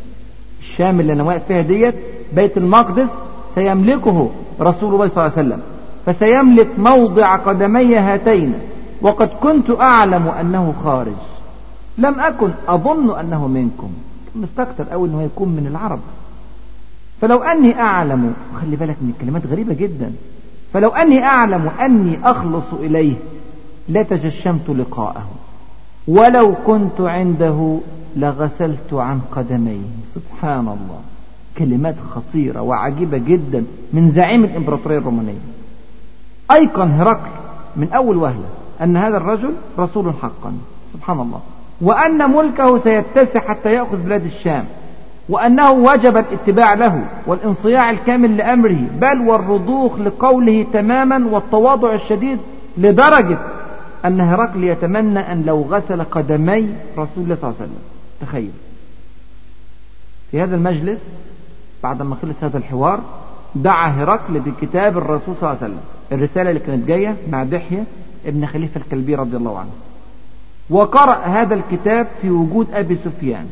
Speaker 1: الشام اللي أنا واقف فيها ديت بيت المقدس سيملكه رسول الله صلى الله عليه وسلم. فسيملك موضع قدمي هاتين. وقد كنت أعلم أنه خارج. لم أكن أظن أنه منكم. مستكتر أوي أنه يكون من العرب. فلو أني أعلم خلي بالك من الكلمات غريبة جدا. فلو أني أعلم أني أخلص إليه لتجشمت لقاءه. ولو كنت عنده لغسلت عن قدميه. سبحان الله. كلمات خطيرة وعجيبة جدا من زعيم الإمبراطورية الرومانية. أيقن هرقل من أول وهلة. أن هذا الرجل رسول حقا. سبحان الله. وأن ملكه سيتسع حتى يأخذ بلاد الشام. وأنه وجب الاتباع له والانصياع الكامل لأمره. بل والرضوخ لقوله تماما والتواضع الشديد لدرجة أن هرقل يتمنى أن لو غسل قدمي رسول الله صلى الله عليه وسلم. تخيل. في هذا المجلس بعد ما خلص هذا الحوار دعا هرقل بكتاب الرسول صلى الله عليه وسلم. الرسالة اللي كانت جاية مع دحية ابن خليفة الكلبي رضي الله عنه. وقرأ هذا الكتاب في وجود أبي سفيان.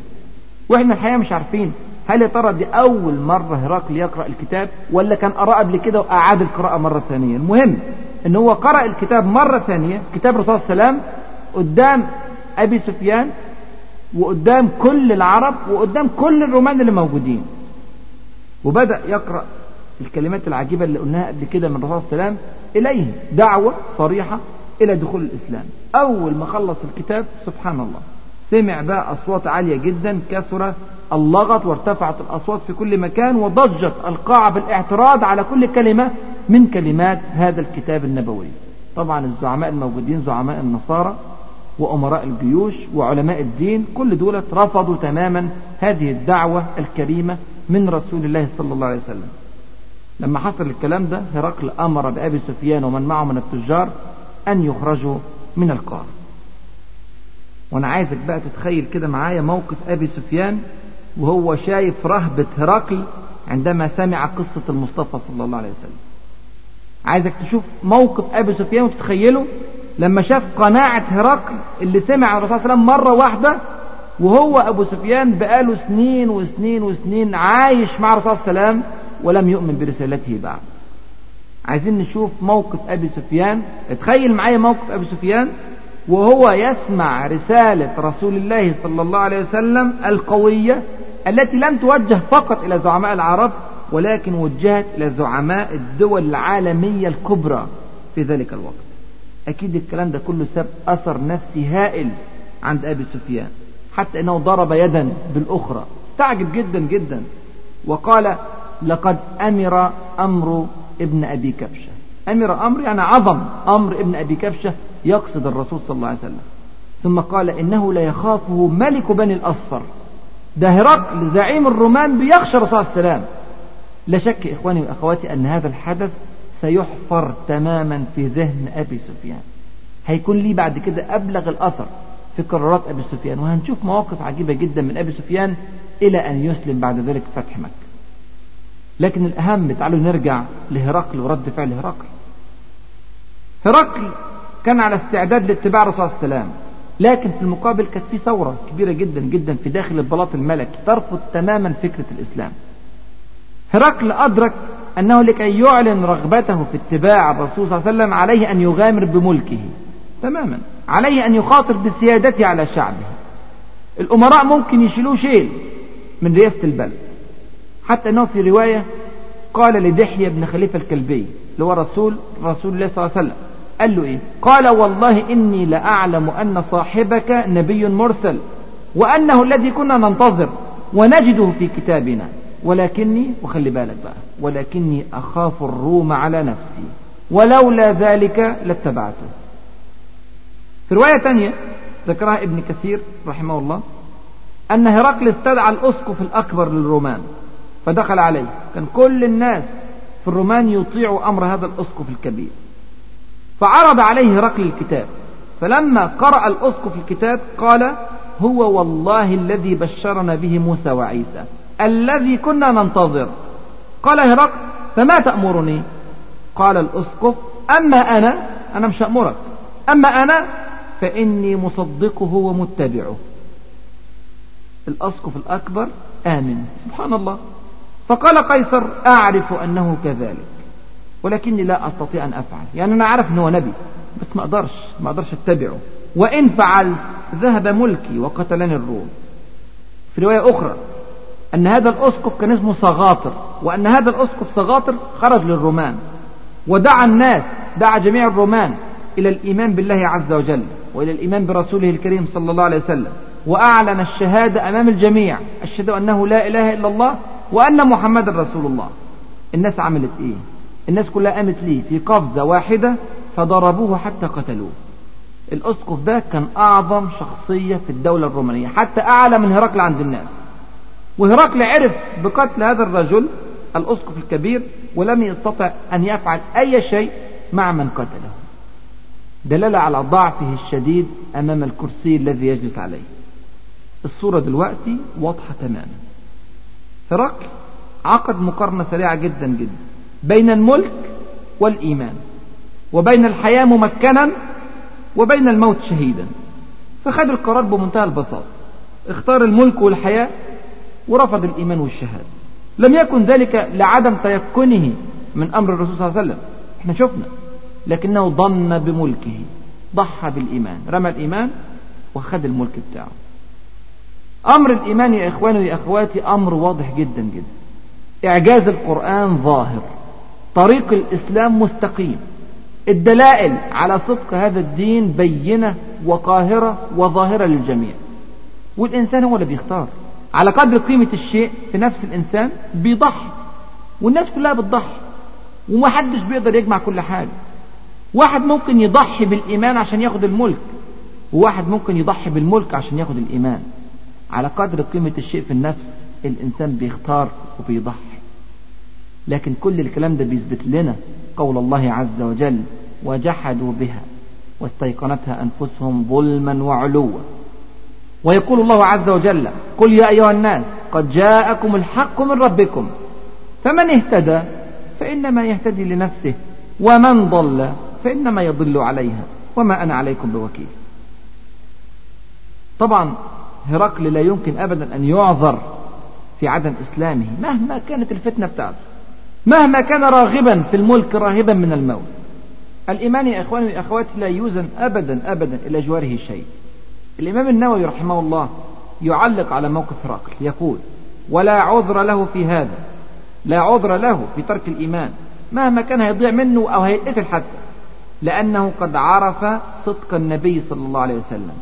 Speaker 1: وإحنا الحقيقة مش عارفين هل يا ترى دي أول مرة هرقل يقرأ الكتاب ولا كان قرأ قبل كده وأعاد القراءة مرة ثانية. المهم إن هو قرأ الكتاب مرة ثانية كتاب الرسول صلى الله عليه وسلم قدام أبي سفيان وقدام كل العرب وقدام كل الرومان اللي موجودين. وبدأ يقرأ الكلمات العجيبة اللي قلناها قبل كده من الرسول صلى الله عليه وسلم إليهم دعوة صريحة إلى دخول الإسلام. أول ما خلص الكتاب سبحان الله سمع بقى أصوات عالية جدا كثر اللغط وارتفعت الأصوات في كل مكان وضجت القاعة بالإعتراض على كل كلمة من كلمات هذا الكتاب النبوي. طبعا الزعماء الموجودين زعماء النصارى وأمراء الجيوش وعلماء الدين كل دولة رفضوا تماما هذه الدعوة الكريمة من رسول الله صلى الله عليه وسلم. لما حصل الكلام ده هرقل أمر بأبي سفيان ومن معه من التجار أن يخرجوا من القاعة وأنا عايزك بقى تتخيل كده معايا موقف أبي سفيان وهو شايف رهبة هرقل عندما سمع قصة المصطفى صلى الله عليه وسلم. عايزك تشوف موقف أبي سفيان وتتخيله لما شاف قناعة هرقل اللي سمع الرسول صلى الله عليه وسلم مرة واحدة وهو أبو سفيان بقاله سنين وسنين وسنين عايش مع الرسول صلى الله عليه وسلم ولم يؤمن برسالته بعد. عايزين نشوف موقف أبي سفيان. اتخيل معايا موقف أبي سفيان. وهو يسمع رسالة رسول الله صلى الله عليه وسلم القوية التي لم توجه فقط إلى زعماء العرب ولكن وجهت إلى زعماء الدول العالمية الكبرى في ذلك الوقت. أكيد الكلام ده كله ساب أثر نفسي هائل عند أبي سفيان حتى أنه ضرب يدا بالأخرى. استعجب جدا جدا. وقال لقد أمر أمر ابن أبي كبشة. أمر أمر يعني عظم أمر ابن أبي كبشة يقصد الرسول صلى الله عليه وسلم. ثم قال إنه لا يخافه ملك بني الأصفر. ده هرقل زعيم الرومان بيخشى الرسول عليه وسلم. لا شك إخواني وأخواتي أن هذا الحدث سيحفر تماما في ذهن أبي سفيان. هيكون لي بعد كده أبلغ الأثر في قرارات أبي سفيان. وهنشوف مواقف عجيبة جدا من أبي سفيان إلى أن يسلم بعد ذلك فتح مكة. لكن الأهم تعالوا نرجع لهرقل ورد فعل هرقل. هرقل كان على استعداد لاتباع الرسول عليه وسلم لكن في المقابل كانت في ثورة كبيرة جدا جدا في داخل البلاط الملكي ترفض تماما فكرة الإسلام. هرقل أدرك أنه لكي يعلن رغبته في اتباع الرسول صلى الله عليه وسلم عليه أن يغامر بملكه. تماما. عليه أن يخاطر بسيادته على شعبه. الأمراء ممكن يشيلوه شيل من رئاسة البلد. حتى أنه في رواية قال لدحية بن خليفة الكلبي اللي هو رسول رسول الله صلى الله عليه وسلم. قال له إيه؟ قال والله إني لأعلم أن صاحبك نبي مرسل وأنه الذي كنا ننتظر ونجده في كتابنا. ولكني وخلي بالك بقى ولكني أخاف الروم على نفسي ولولا ذلك لاتبعته. في رواية تانية ذكرها ابن كثير رحمه الله أن هرقل استدعى الأسقف الأكبر للرومان. فدخل عليه. كان كل الناس في الرومان يطيعوا أمر هذا الأسقف الكبير. فعرض عليه هرقل الكتاب. فلما قرأ الأسقف الكتاب قال هو والله الذي بشرنا به موسى وعيسى الذي كنا ننتظر. قال هرقل فما تأمرني؟ قال الأسقف أما أنا أنا مش أمرك. أما أنا فإني مصدقه ومتبعه. الأسقف الأكبر آمن. سبحان الله. فقال قيصر أعرف أنه كذلك ولكني لا أستطيع أن أفعل. يعني أنا عارف أنه نبي بس ما أقدرش ما أقدرش أتبعه. وإن فعلت ذهب ملكي وقتلني الروم. في رواية أخرى أن هذا الأسقف كان اسمه صغاطر وأن هذا الأسقف صغاطر خرج للرومان. ودعا الناس دعا جميع الرومان إلى الإيمان بالله عز وجل وإلى الإيمان برسوله الكريم صلى الله عليه وسلم. وأعلن الشهادة أمام الجميع أشهد أنه لا إله إلا الله وأن محمد رسول الله. الناس عملت إيه؟ الناس كلها قامت ليه؟ في قفزة واحدة فضربوه حتى قتلوه. الأسقف ده كان أعظم شخصية في الدولة الرومانية حتى أعلى من هرقل عند الناس. وهرقل عرف بقتل هذا الرجل الأسقف الكبير ولم يستطع أن يفعل أي شيء مع من قتله. دلالة على ضعفه الشديد أمام الكرسي الذي يجلس عليه. الصورة دلوقتي واضحة تماما. هرقل عقد مقارنة سريعة جدا جدا بين الملك والإيمان وبين الحياة ممكنا وبين الموت شهيدا. فخد القرار بمنتهى البساطة. اختار الملك والحياة ورفض الإيمان والشهادة. لم يكن ذلك لعدم تيقنه من أمر الرسول صلى الله عليه وسلم. إحنا شفنا. لكنه ظن بملكه ضحى بالإيمان رمى الإيمان وخد الملك بتاعه. أمر الإيمان يا إخواني ويا أخواتي أمر واضح جدا جدا. إعجاز القرآن ظاهر. طريق الإسلام مستقيم. الدلائل على صدق هذا الدين بينة وقاهرة وظاهرة للجميع. والإنسان هو اللي بيختار. على قدر قيمة الشيء في نفس الإنسان بيضحي. والناس كلها بتضحي. ومحدش بيقدر يجمع كل حاجة. واحد ممكن يضحي بالإيمان عشان ياخد الملك. وواحد ممكن يضحي بالملك عشان ياخد الإيمان. على قدر قيمة الشيء في النفس الإنسان بيختار وبيضحي. لكن كل الكلام ده بيثبت لنا قول الله عز وجل وجحدوا بها واستيقنتها أنفسهم ظلما وعلوا. ويقول الله عز وجل قل يا أيها الناس قد جاءكم الحق من ربكم فمن اهتدى فإنما يهتدي لنفسه ومن ضل فإنما يضل عليها وما أنا عليكم بوكيل. طبعا هرقل لا يمكن أبدا أن يعذر في عدم إسلامه مهما كانت الفتنة بتاعته مهما كان راغبا في الملك راهبا من الموت. الإيمان يا إخواني وأخواتي لا يوزن أبدا أبدا إلى جواره شيء. الإمام النووي رحمه الله يعلق على موقف هرقل يقول ولا عذر له في هذا لا عذر له في ترك الإيمان مهما كان هيضيع منه أو هيتقتل حتى لأنه قد عرف صدق النبي صلى الله عليه وسلم.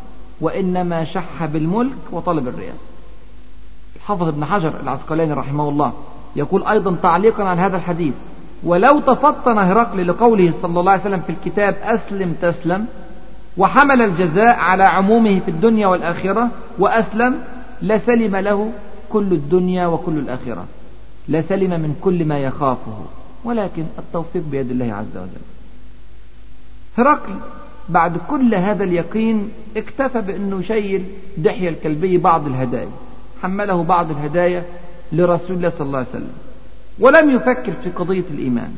Speaker 1: وإنما شح بالملك وطلب الرئاسة الحافظ ابن حجر العسقلاني رحمه الله يقول أيضا تعليقا على هذا الحديث ولو تفطن هرقل لقوله صلى الله عليه وسلم في الكتاب أسلم تسلم وحمل الجزاء على عمومه في الدنيا والآخرة وأسلم لسلم له كل الدنيا وكل الآخرة. لسلم من كل ما يخافه. ولكن التوفيق بيد الله عز وجل. هرقل بعد كل هذا اليقين اكتفى بأنه شيل دحية الكلبي بعض الهدايا حمله بعض الهدايا لرسول الله صلى الله عليه وسلم ولم يفكر في قضية الإيمان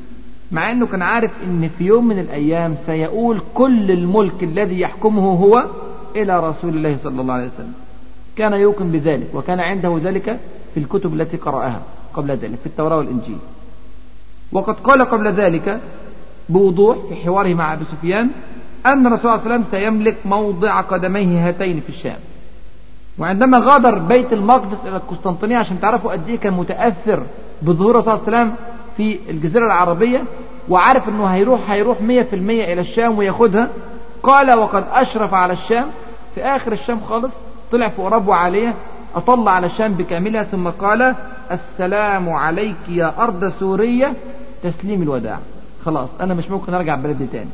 Speaker 1: مع أنه كان عارف أن في يوم من الأيام سيؤول كل الملك الذي يحكمه هو إلى رسول الله صلى الله عليه وسلم. كان يوقن بذلك وكان عنده ذلك في الكتب التي قرأها قبل ذلك في التوراة والإنجيل. وقد قال قبل ذلك بوضوح في حواره مع أبي سفيان أن الرسول صلى الله عليه وسلم سيملك موضع قدميه هاتين في الشام. وعندما غادر بيت المقدس إلى القسطنطينية عشان تعرفوا قد إيه كان متأثر بظهور الرسول صلى الله عليه وسلم في الجزيرة العربية وعارف أنه هيروح هيروح مية في المية إلى الشام وياخدها. قال وقد أشرف على الشام. في آخر الشام خالص طلع فوق ربوة عالية أطل على الشام بكاملها ثم قال السلام عليك يا أرض سورية تسليم الوداع. خلاص أنا مش ممكن أرجع بلدي تاني.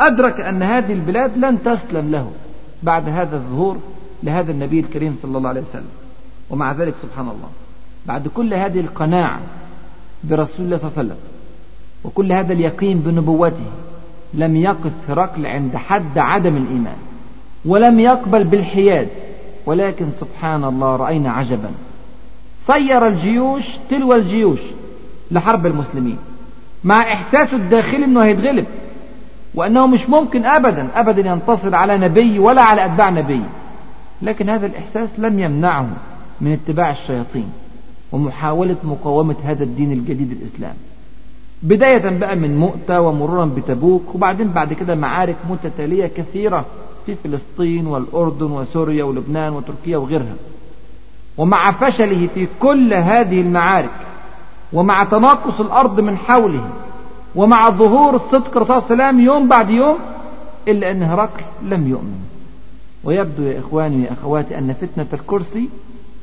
Speaker 1: أدرك أن هذه البلاد لن تسلم له بعد هذا الظهور لهذا النبي الكريم صلى الله عليه وسلم. ومع ذلك سبحان الله. بعد كل هذه القناعة برسول الله صلى الله عليه وسلم وكل هذا اليقين بنبوته لم يقف هرقل عند حد عدم الإيمان ولم يقبل بالحياد ولكن سبحان الله رأينا عجبا. صير الجيوش تلو الجيوش لحرب المسلمين مع إحساسه الداخلي أنه هيتغلب. وأنه مش ممكن أبدا أبدا ينتصر على نبي ولا على أتباع نبي. لكن هذا الإحساس لم يمنعه من اتباع الشياطين ومحاولة مقاومة هذا الدين الجديد الإسلام. بداية بقى من مؤتة ومرورا بتبوك وبعدين بعد كده معارك متتالية كثيرة في فلسطين والأردن وسوريا ولبنان وتركيا وغيرها. ومع فشله في كل هذه المعارك ومع تناقص الأرض من حوله ومع ظهور الصدق صلى الله عليه يوم بعد يوم إلا أن هرقل لم يؤمن. ويبدو يا إخواني يا أخواتي أن فتنة الكرسي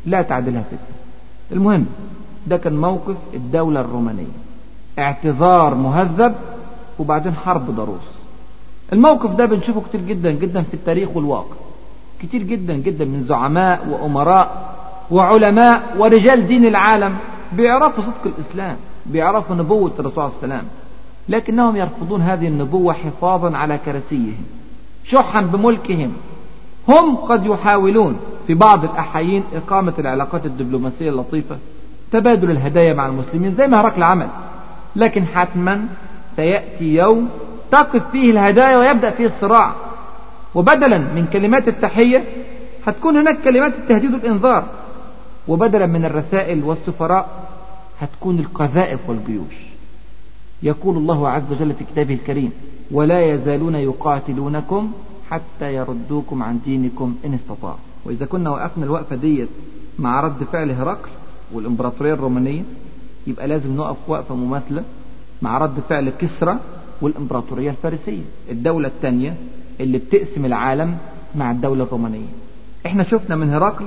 Speaker 1: لا تعدلها فتنة. المهم ده كان موقف الدولة الرومانية. اعتذار مهذب وبعدين حرب ضروس. الموقف ده بنشوفه كتير جدا جدا في التاريخ والواقع. كتير جدا جدا من زعماء وأمراء وعلماء ورجال دين العالم بيعرفوا صدق الإسلام بيعرفوا نبوة الرسول صلى الله عليه وسلم. لكنهم يرفضون هذه النبوة حفاظا على كرسيهم شحا بملكهم. هم قد يحاولون في بعض الأحايين إقامة العلاقات الدبلوماسية اللطيفة تبادل الهدايا مع المسلمين زي ما هرقل عمل لكن حتما سيأتي يوم تقف فيه الهدايا ويبدأ فيه الصراع. وبدلا من كلمات التحية هتكون هناك كلمات التهديد والإنذار. وبدلا من الرسائل والسفراء هتكون القذائف والجيوش. يقول الله عز وجل في كتابه الكريم ولا يزالون يقاتلونكم حتى يردوكم عن دينكم إن استطاعوا. وإذا كنا وقفنا الوقفة ديت مع رد فعل هرقل والإمبراطورية الرومانية يبقى لازم نقف وقفة مماثلة مع رد فعل كسرى والإمبراطورية الفارسية الدولة الثانية اللي بتقسم العالم مع الدولة الرومانية. إحنا شفنا من هرقل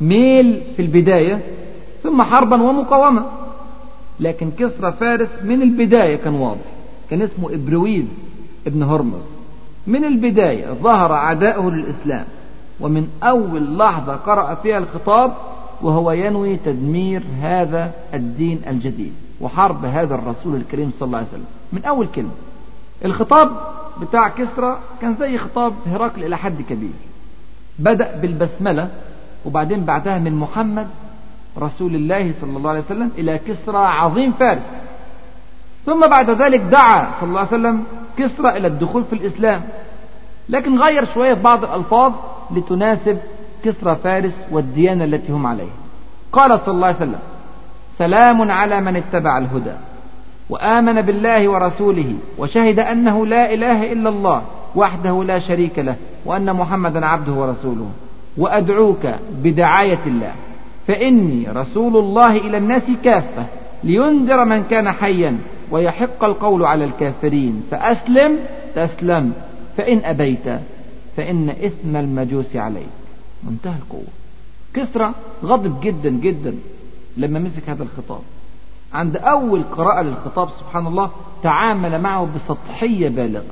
Speaker 1: ميل في البداية ثم حربا ومقاومة. لكن كسرى فارس من البداية كان واضح. كان اسمه إبرويز ابن هرمز. من البداية ظهر عداؤه للإسلام ومن أول لحظة قرأ فيها الخطاب وهو ينوي تدمير هذا الدين الجديد وحرب هذا الرسول الكريم صلى الله عليه وسلم. من أول كلمة. الخطاب بتاع كسرى كان زي خطاب هرقل إلى حد كبير. بدأ بالبسملة وبعدين بعدها من محمد رسول الله صلى الله عليه وسلم إلى كسرى عظيم فارس. ثم بعد ذلك دعا صلى الله عليه وسلم كسرى إلى الدخول في الإسلام. لكن غير شوية بعض الألفاظ لتناسب كسرى فارس والديانة التي هم عليها. قال صلى الله عليه وسلم سلام على من اتبع الهدى وآمن بالله ورسوله وشهد أنه لا إله إلا الله وحده لا شريك له وأن محمدا عبده ورسوله وأدعوك بدعاية الله. فإني رسول الله إلى الناس كافة لينذر من كان حيا ويحق القول على الكافرين. فأسلم تسلم. فإن أبيت فإن إثم المجوس عليك. منتهى القوة. كسرى غضب جدا جدا لما مسك هذا الخطاب. عند أول قراءة للخطاب سبحان الله تعامل معه بسطحية بالغة.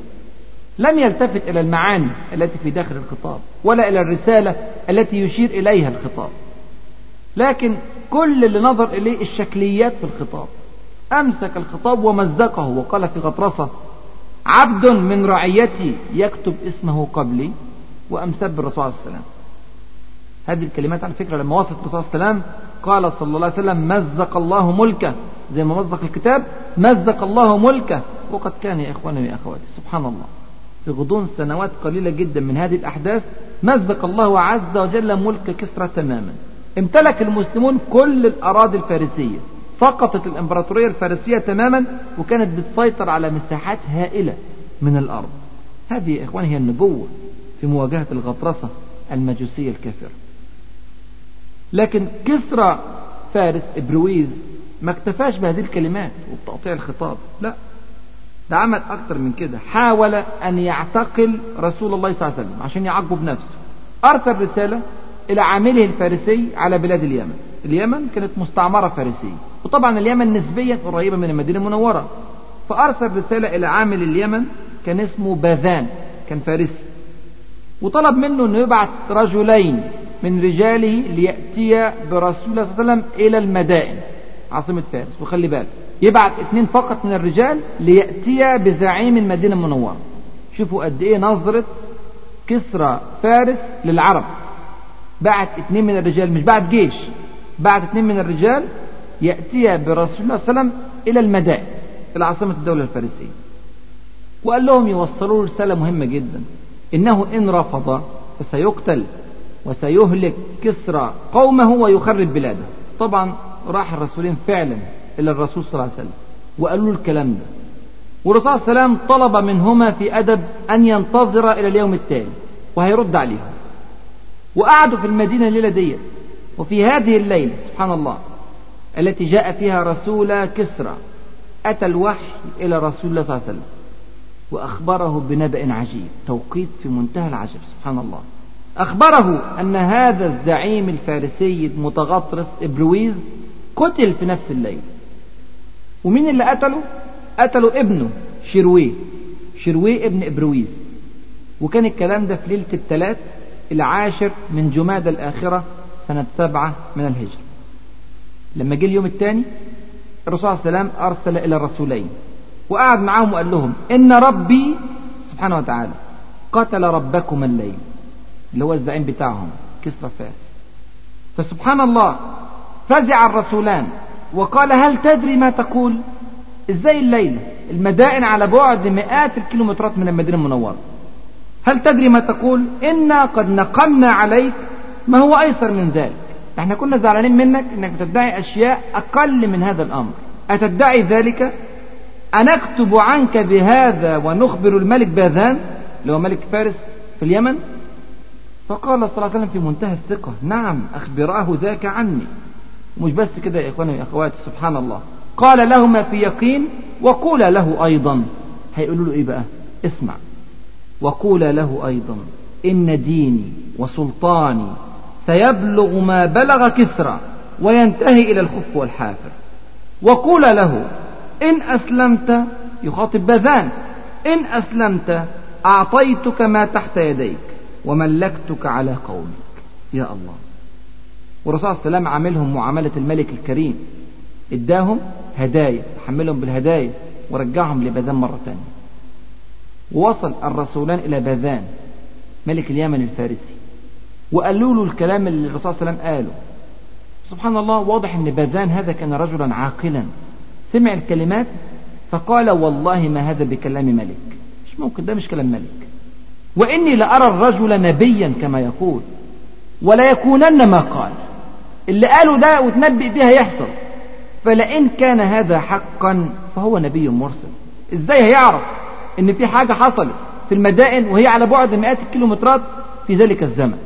Speaker 1: لم يلتفت إلى المعاني التي في داخل الخطاب ولا إلى الرسالة التي يشير إليها الخطاب. لكن كل اللي نظر إليه الشكليات في الخطاب. أمسك الخطاب ومزقه وقال في غطرسة عبد من رعيتي يكتب اسمه قبلي وأمسب الرسول عليه السلام هذه الكلمات على فكرة لما وصلت الرسول عليه وسلم قال صلى الله عليه وسلم مزق الله ملكه. زي ما مزق الكتاب مزق الله ملكه. وقد كان يا إخواني يا أخواتي سبحان الله. في غضون سنوات قليلة جدا من هذه الأحداث مزق الله عز وجل ملك كسرى تماما. امتلك المسلمون كل الأراضي الفارسية. سقطت الإمبراطورية الفارسية تماما وكانت بتسيطر على مساحات هائلة من الأرض. هذه يا إخواني هي النبوة في مواجهة الغطرسة المجوسية الكافرة. لكن كسرى فارس إبرويز ما اكتفاش بهذه الكلمات وبتقطيع الخطاب. لا ده عمل أكتر من كده. حاول أن يعتقل رسول الله صلى الله عليه وسلم عشان يعاقبه بنفسه. أرسل رسالة إلى عامله الفارسي على بلاد اليمن. اليمن كانت مستعمرة فارسية. وطبعا اليمن نسبيا قريبة من المدينة المنورة. فأرسل رسالة إلى عامل اليمن كان اسمه باذان كان فارسي. وطلب منه أنه يبعث رجلين من رجاله ليأتي برسول الله صلى الله عليه وسلم إلى المدائن. عاصمة فارس. وخلي بالك يبعث اثنين فقط من الرجال ليأتي بزعيم المدينة المنورة. شوفوا قد إيه نظرة كسرى فارس للعرب. بعت اثنين من الرجال مش بعت جيش بعت اثنين من الرجال يأتي برسول الله صلى الله عليه وسلم إلى المدائن إلى عاصمة الدولة الفارسية. وقال لهم يوصلوا رسالة مهمة جدا إنه إن رفض فسيقتل وسيهلك كسرى قومه ويخرب بلاده. طبعا راح الرسولين فعلا إلى الرسول صلى الله عليه وسلم وقالوا له الكلام ده. والرسول صلى الله عليه وسلم طلب منهما في أدب أن ينتظر إلى اليوم التالي وهيرد عليهم. وقعدوا في المدينة الليلة دي وفي هذه الليلة سبحان الله التي جاء فيها رسول كسرى أتى الوحي إلى رسول الله صلى الله عليه وسلم وأخبره بنبأ عجيب توقيت في منتهى العجب سبحان الله. أخبره أن هذا الزعيم الفارسي المتغطرس إبرويز قتل في نفس الليل. ومين اللي قتله؟ قتلوا ابنه شرويه شرويه ابن إبرويز وكان الكلام ده في ليلة الثلاث العاشر من جماد الآخرة سنة سبعة من الهجرة. لما جه اليوم الثاني الرسول صلى الله عليه وسلم أرسل إلى الرسولين وقعد معاهم وقال لهم إن ربي سبحانه وتعالى قتل ربكم الليل. اللي هو الزعيم بتاعهم كسرى فارس. فسبحان الله فزع الرسولان وقال هل تدري ما تقول؟ إزاي الليلة المدائن على بعد مئات الكيلومترات من المدينة المنورة. هل تدري ما تقول؟ إنا قد نقمنا عليك. ما هو أيسر من ذلك؟ إحنا كنا زعلانين منك إنك بتدعي أشياء أقل من هذا الأمر. أتدعي ذلك؟ أنكتب عنك بهذا ونخبر الملك باذان؟ اللي هو ملك فارس في اليمن؟ فقال صلى الله عليه وسلم في منتهى الثقة نعم أخبراه ذاك عني. مش بس كده يا إخواني يا أخواتي سبحان الله. قال لهما في يقين وقول له أيضا. هيقولوا له إيه بقى؟ اسمع. وقول له أيضا إن ديني وسلطاني سيبلغ ما بلغ كسرى وينتهي إلى الخف والحافر. وقول له إن أسلمت يخاطب باذان إن أسلمت أعطيتك ما تحت يديك وملكتك على قومك. يا الله. والرسول صلى الله عليه وسلم عاملهم معاملة الملك الكريم. إداهم هدايا حملهم بالهدايا ورجعهم لباذان مرة ثانية ووصل الرسولان إلى باذان ملك اليمن الفارسي. وقالوا له الكلام اللي الرسول صلى الله عليه وسلم قاله. سبحان الله واضح إن باذان هذا كان رجلا عاقلا. سمع الكلمات فقال والله ما هذا بكلام ملك. مش ممكن ده مش كلام ملك. وإني لأرى الرجل نبيا كما يقول ولا يكونن ما قال. اللي قاله ده وتنبئ بها يحصل. فلئن كان هذا حقا فهو نبي مرسل. إزاي هيعرف؟ إن في حاجة حصلت في المدائن وهي على بعد مئات الكيلومترات في ذلك الزمن.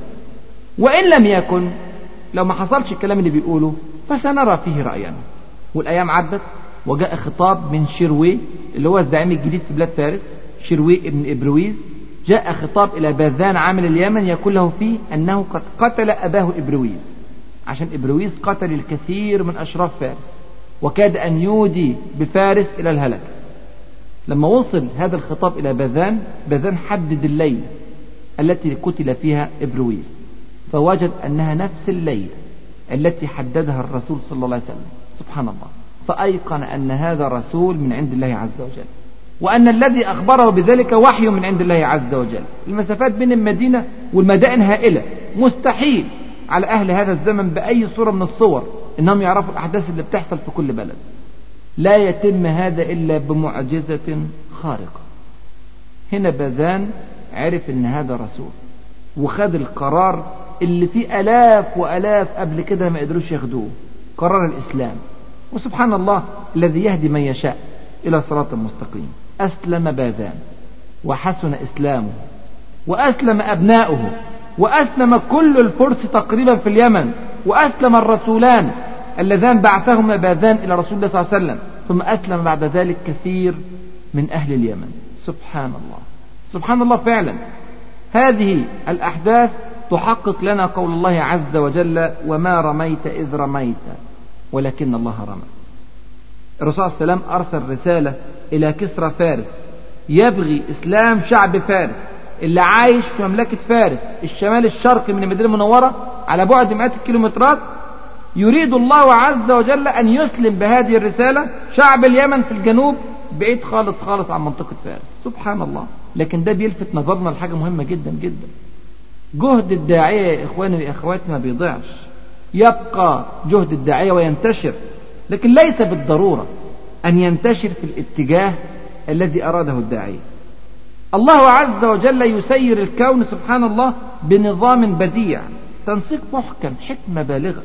Speaker 1: وإن لم يكن لو ما حصلش الكلام اللي بيقوله فسنرى فيه رأينا والأيام عدت وجاء خطاب من شروي اللي هو الزعيم الجديد في بلاد فارس شروي ابن إبرويز. جاء خطاب إلى باذان عامل اليمن يقول له فيه أنه قد قتل أباه إبرويز. عشان إبرويز قتل الكثير من أشراف فارس. وكاد أن يودي بفارس إلى الهلك لما وصل هذا الخطاب إلى باذان باذان حدد الليلة التي قتل فيها إبرويز فوجد أنها نفس الليلة التي حددها الرسول صلى الله عليه وسلم. سبحان الله. فأيقن أن هذا رسول من عند الله عز وجل. وأن الذي أخبره بذلك وحي من عند الله عز وجل. المسافات بين المدينة والمدائن هائلة. مستحيل على أهل هذا الزمن بأي صورة من الصور إنهم يعرفوا الأحداث اللي بتحصل في كل بلد. لا يتم هذا إلا بمعجزة خارقة. هنا باذان عرف إن هذا رسول وخد القرار اللي فيه آلاف وآلاف قبل كده ما قدروش ياخدوه قرار الإسلام. وسبحان الله الذي يهدي من يشاء إلى صراط مستقيم. أسلم باذان وحسن إسلامه وأسلم أبناؤه وأسلم كل الفرس تقريبا في اليمن وأسلم الرسولان. اللذان بعثهما باذان إلى رسول الله صلى الله عليه وسلم ثم أسلم بعد ذلك كثير من أهل اليمن. سبحان الله. سبحان الله فعلا. هذه الأحداث تحقق لنا قول الله عز وجل وما رميت إذ رميت ولكن الله رمى. الرسول صلى الله عليه وسلم أرسل رسالة إلى كسرى فارس. يبغي إسلام شعب فارس. اللي عايش في مملكة فارس. الشمال الشرقي من المدينة المنورة على بعد مئات الكيلومترات يريد الله عز وجل أن يسلم بهذه الرسالة شعب اليمن في الجنوب بعيد خالص خالص عن منطقة فارس. سبحان الله. لكن ده بيلفت نظرنا لحاجة مهمة جدا جدا. جهد الداعية يا إخواني وأخواتي ما بيضيعش. يبقى جهد الداعية وينتشر. لكن ليس بالضرورة أن ينتشر في الاتجاه الذي أراده الداعية. الله عز وجل يسير الكون سبحان الله بنظام بديع. تنسيق محكم حكمة بالغة.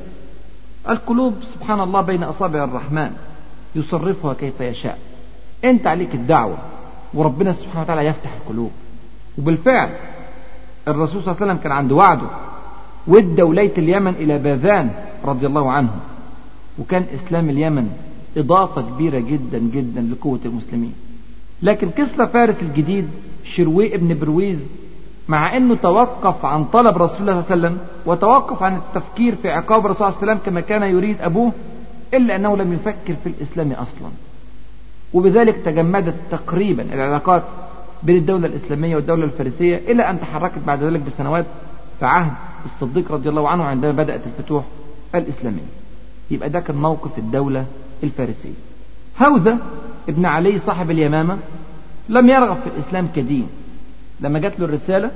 Speaker 1: القلوب سبحان الله بين أصابع الرحمن يصرفها كيف يشاء. أنت عليك الدعوة وربنا سبحانه وتعالى يفتح القلوب. وبالفعل الرسول صلى الله عليه وسلم كان عنده وعده ودى ولاية اليمن إلى باذان رضي الله عنه. وكان إسلام اليمن إضافة كبيرة جدا جدا لقوة المسلمين. لكن كسرى فارس الجديد شروي ابن برويز مع إنه توقف عن طلب رسول الله صلى الله عليه وسلم وتوقف عن التفكير في عقاب الرسول صلى الله عليه وسلم كما كان يريد أبوه إلا أنه لم يفكر في الإسلام أصلا. وبذلك تجمدت تقريبا العلاقات بين الدولة الإسلامية والدولة الفارسية إلى أن تحركت بعد ذلك بسنوات في عهد الصديق رضي الله عنه عندما بدأت الفتوح الإسلامية. يبقى ده كان موقف الدولة الفارسية. هوذا ابن علي صاحب اليمامة لم يرغب في الإسلام كدين. لما جات له الرسالة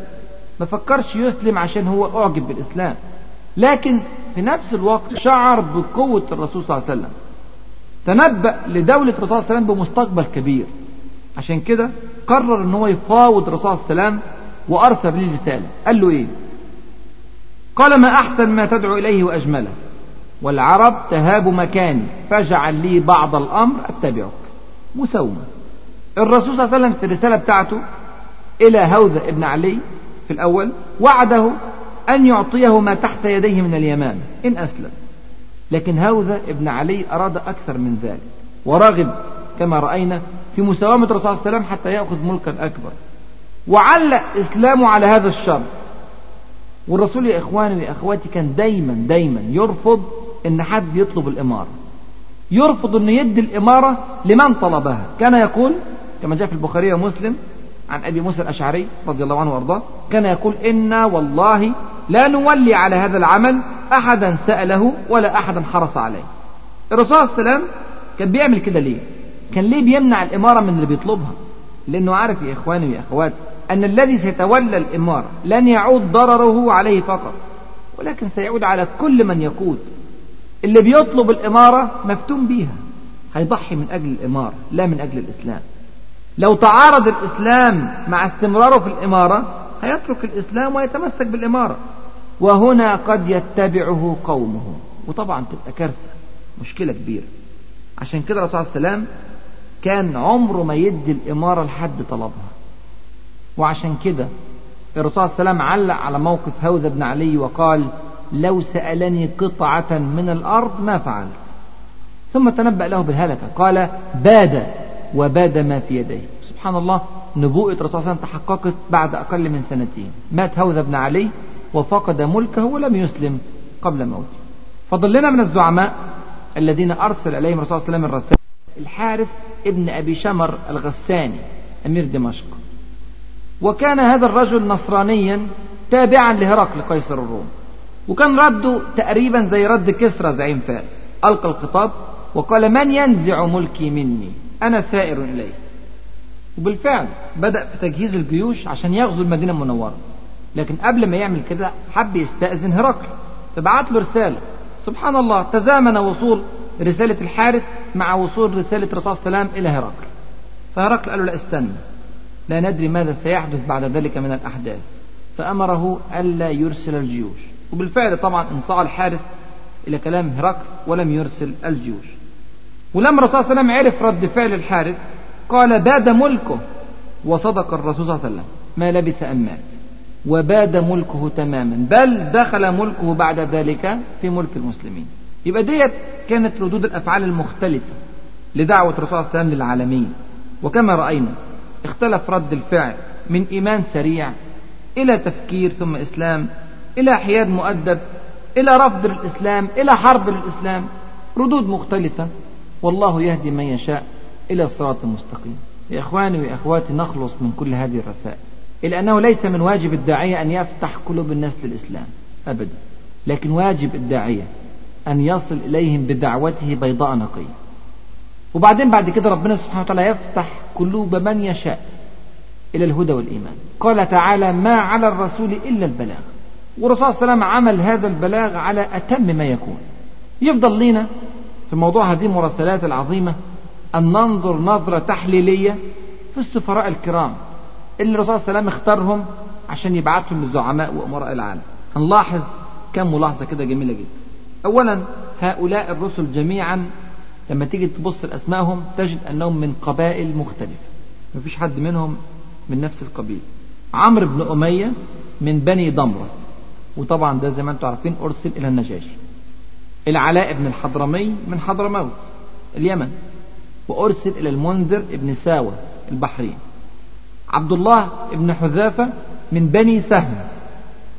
Speaker 1: ما فكرش يسلم عشان هو أعجب بالإسلام. لكن في نفس الوقت شعر بقوة الرسول صلى الله عليه وسلم. تنبأ لدولة الرسول صلى الله عليه وسلم بمستقبل كبير. عشان كده قرر إن هو يفاوض الرسول صلى الله عليه وسلم وأرسل لي رسالة. قال له إيه؟ قال ما أحسن ما تدعو إليه وأجمله. والعرب تهاب مكاني فاجعل لي بعض الأمر أتبعك. مسومة الرسول صلى الله عليه وسلم في الرسالة بتاعته إلى هوذا ابن علي في الأول وعده أن يعطيه ما تحت يديه من اليمامة إن أسلم. لكن هوذا ابن علي أراد أكثر من ذلك ورغب كما رأينا في مساومة الرسول صلى الله عليه وسلم حتى يأخذ ملكا أكبر. وعلق إسلامه على هذا الشرط. والرسول يا إخواني ويا أخواتي كان دايما دايما يرفض إن حد يطلب الإمارة. يرفض أن يدي الإمارة لمن طلبها. كان يقول كما جاء في البخاري ومسلم عن أبي موسى الأشعري رضي الله عنه وأرضاه كان يقول إنا والله لا نولي على هذا العمل أحدا سأله ولا أحدا حرص عليه. الرسول صلى الله عليه وسلم كان بيعمل كده ليه؟ كان ليه بيمنع الإمارة من اللي بيطلبها؟ لأنه عارف يا إخواني ويا أخواتي أن الذي سيتولى الإمارة لن يعود ضرره عليه فقط ولكن سيعود على كل من يقود. اللي بيطلب الإمارة مفتون بيها هيضحي من أجل الإمارة لا من أجل الإسلام. لو تعارض الإسلام مع استمراره في الإمارة هيترك الإسلام ويتمسك بالإمارة. وهنا قد يتبعه قومه. وطبعا تبقى كارثة مشكلة كبيرة. عشان كده الرسول عليه وسلم كان عمره ما يدي الإمارة لحد طلبها. وعشان كده الرسول عليه وسلم علق على موقف هوذا بن علي وقال لو سألني قطعة من الأرض ما فعلت. ثم تنبأ له بالهلكة قال باد وباد ما في يديه. سبحان الله نبوءة الرسول صلى الله عليه وسلم تحققت بعد أقل من سنتين. مات هوذا بن علي وفقد ملكه ولم يسلم قبل موته. فضل لنا من الزعماء الذين أرسل إليهم الرسول صلى الله عليه وسلم الرسائل. الحارث ابن أبي شمر الغساني أمير دمشق. وكان هذا الرجل نصرانيا تابعا لهرقل قيصر الروم. وكان رده تقريبا زي رد كسرى زعيم فارس. ألقى الخطاب وقال من ينزع ملكي مني؟ أنا سائر إليه. وبالفعل بدأ في تجهيز الجيوش عشان يغزو المدينة المنورة. لكن قبل ما يعمل كده حب يستأذن هرقل. فبعت له رسالة. سبحان الله تزامن وصول رسالة الحارث مع وصول رسالة الرسول صلى الله عليه إلى هرقل. فهرقل قال له لا استنى. لا ندري ماذا سيحدث بعد ذلك من الأحداث. فأمره ألا يرسل الجيوش. وبالفعل طبعا انصاع الحارث إلى كلام هرقل ولم يرسل الجيوش. ولما الرسول صلى الله عليه وسلم عرف رد فعل الحارث قال باد ملكه وصدق الرسول صلى الله عليه وسلم ما لبث أن مات. وباد ملكه تماما بل دخل ملكه بعد ذلك في ملك المسلمين. يبقى ديت كانت ردود الأفعال المختلفة لدعوة الرسول صلى الله عليه وسلم للعالمين. وكما رأينا اختلف رد الفعل من إيمان سريع إلى تفكير ثم إسلام إلى حياد مؤدب إلى رفض الإسلام إلى حرب الإسلام. ردود مختلفة. والله يهدي من يشاء إلى الصراط المستقيم. يا إخواني وأخواتي نخلص من كل هذه الرسائل. إلا أنه ليس من واجب الداعية أن يفتح قلوب الناس للإسلام أبدا. لكن واجب الداعية أن يصل إليهم بدعوته بيضاء نقية. وبعدين بعد كده ربنا سبحانه وتعالى يفتح قلوب من يشاء إلى الهدى والإيمان. قال تعالى ما على الرسول إلا البلاغ. والرسول صلى الله عليه وسلم عمل هذا البلاغ على أتم ما يكون. يفضل لينا في موضوع هذه المراسلات العظيمة أن ننظر نظرة تحليلية في السفراء الكرام اللي الرسول صلى الله عليه وسلم اختارهم عشان يبعثهم للزعماء وأمراء العالم. هنلاحظ كم ملاحظة كده جميلة جدا. أولا هؤلاء الرسل جميعا لما تيجي تبص لأسمائهم تجد أنهم من قبائل مختلفة. مفيش حد منهم من نفس القبيلة عمرو بن أمية من بني ضمرة وطبعا ده زي ما أنتم عارفين أرسل إلى النجاشي. العلاء بن الحضرمي من حضرموت اليمن. وأرسل إلى المنذر بن ساوة البحرين عبد الله بن حذافة من بني سهم.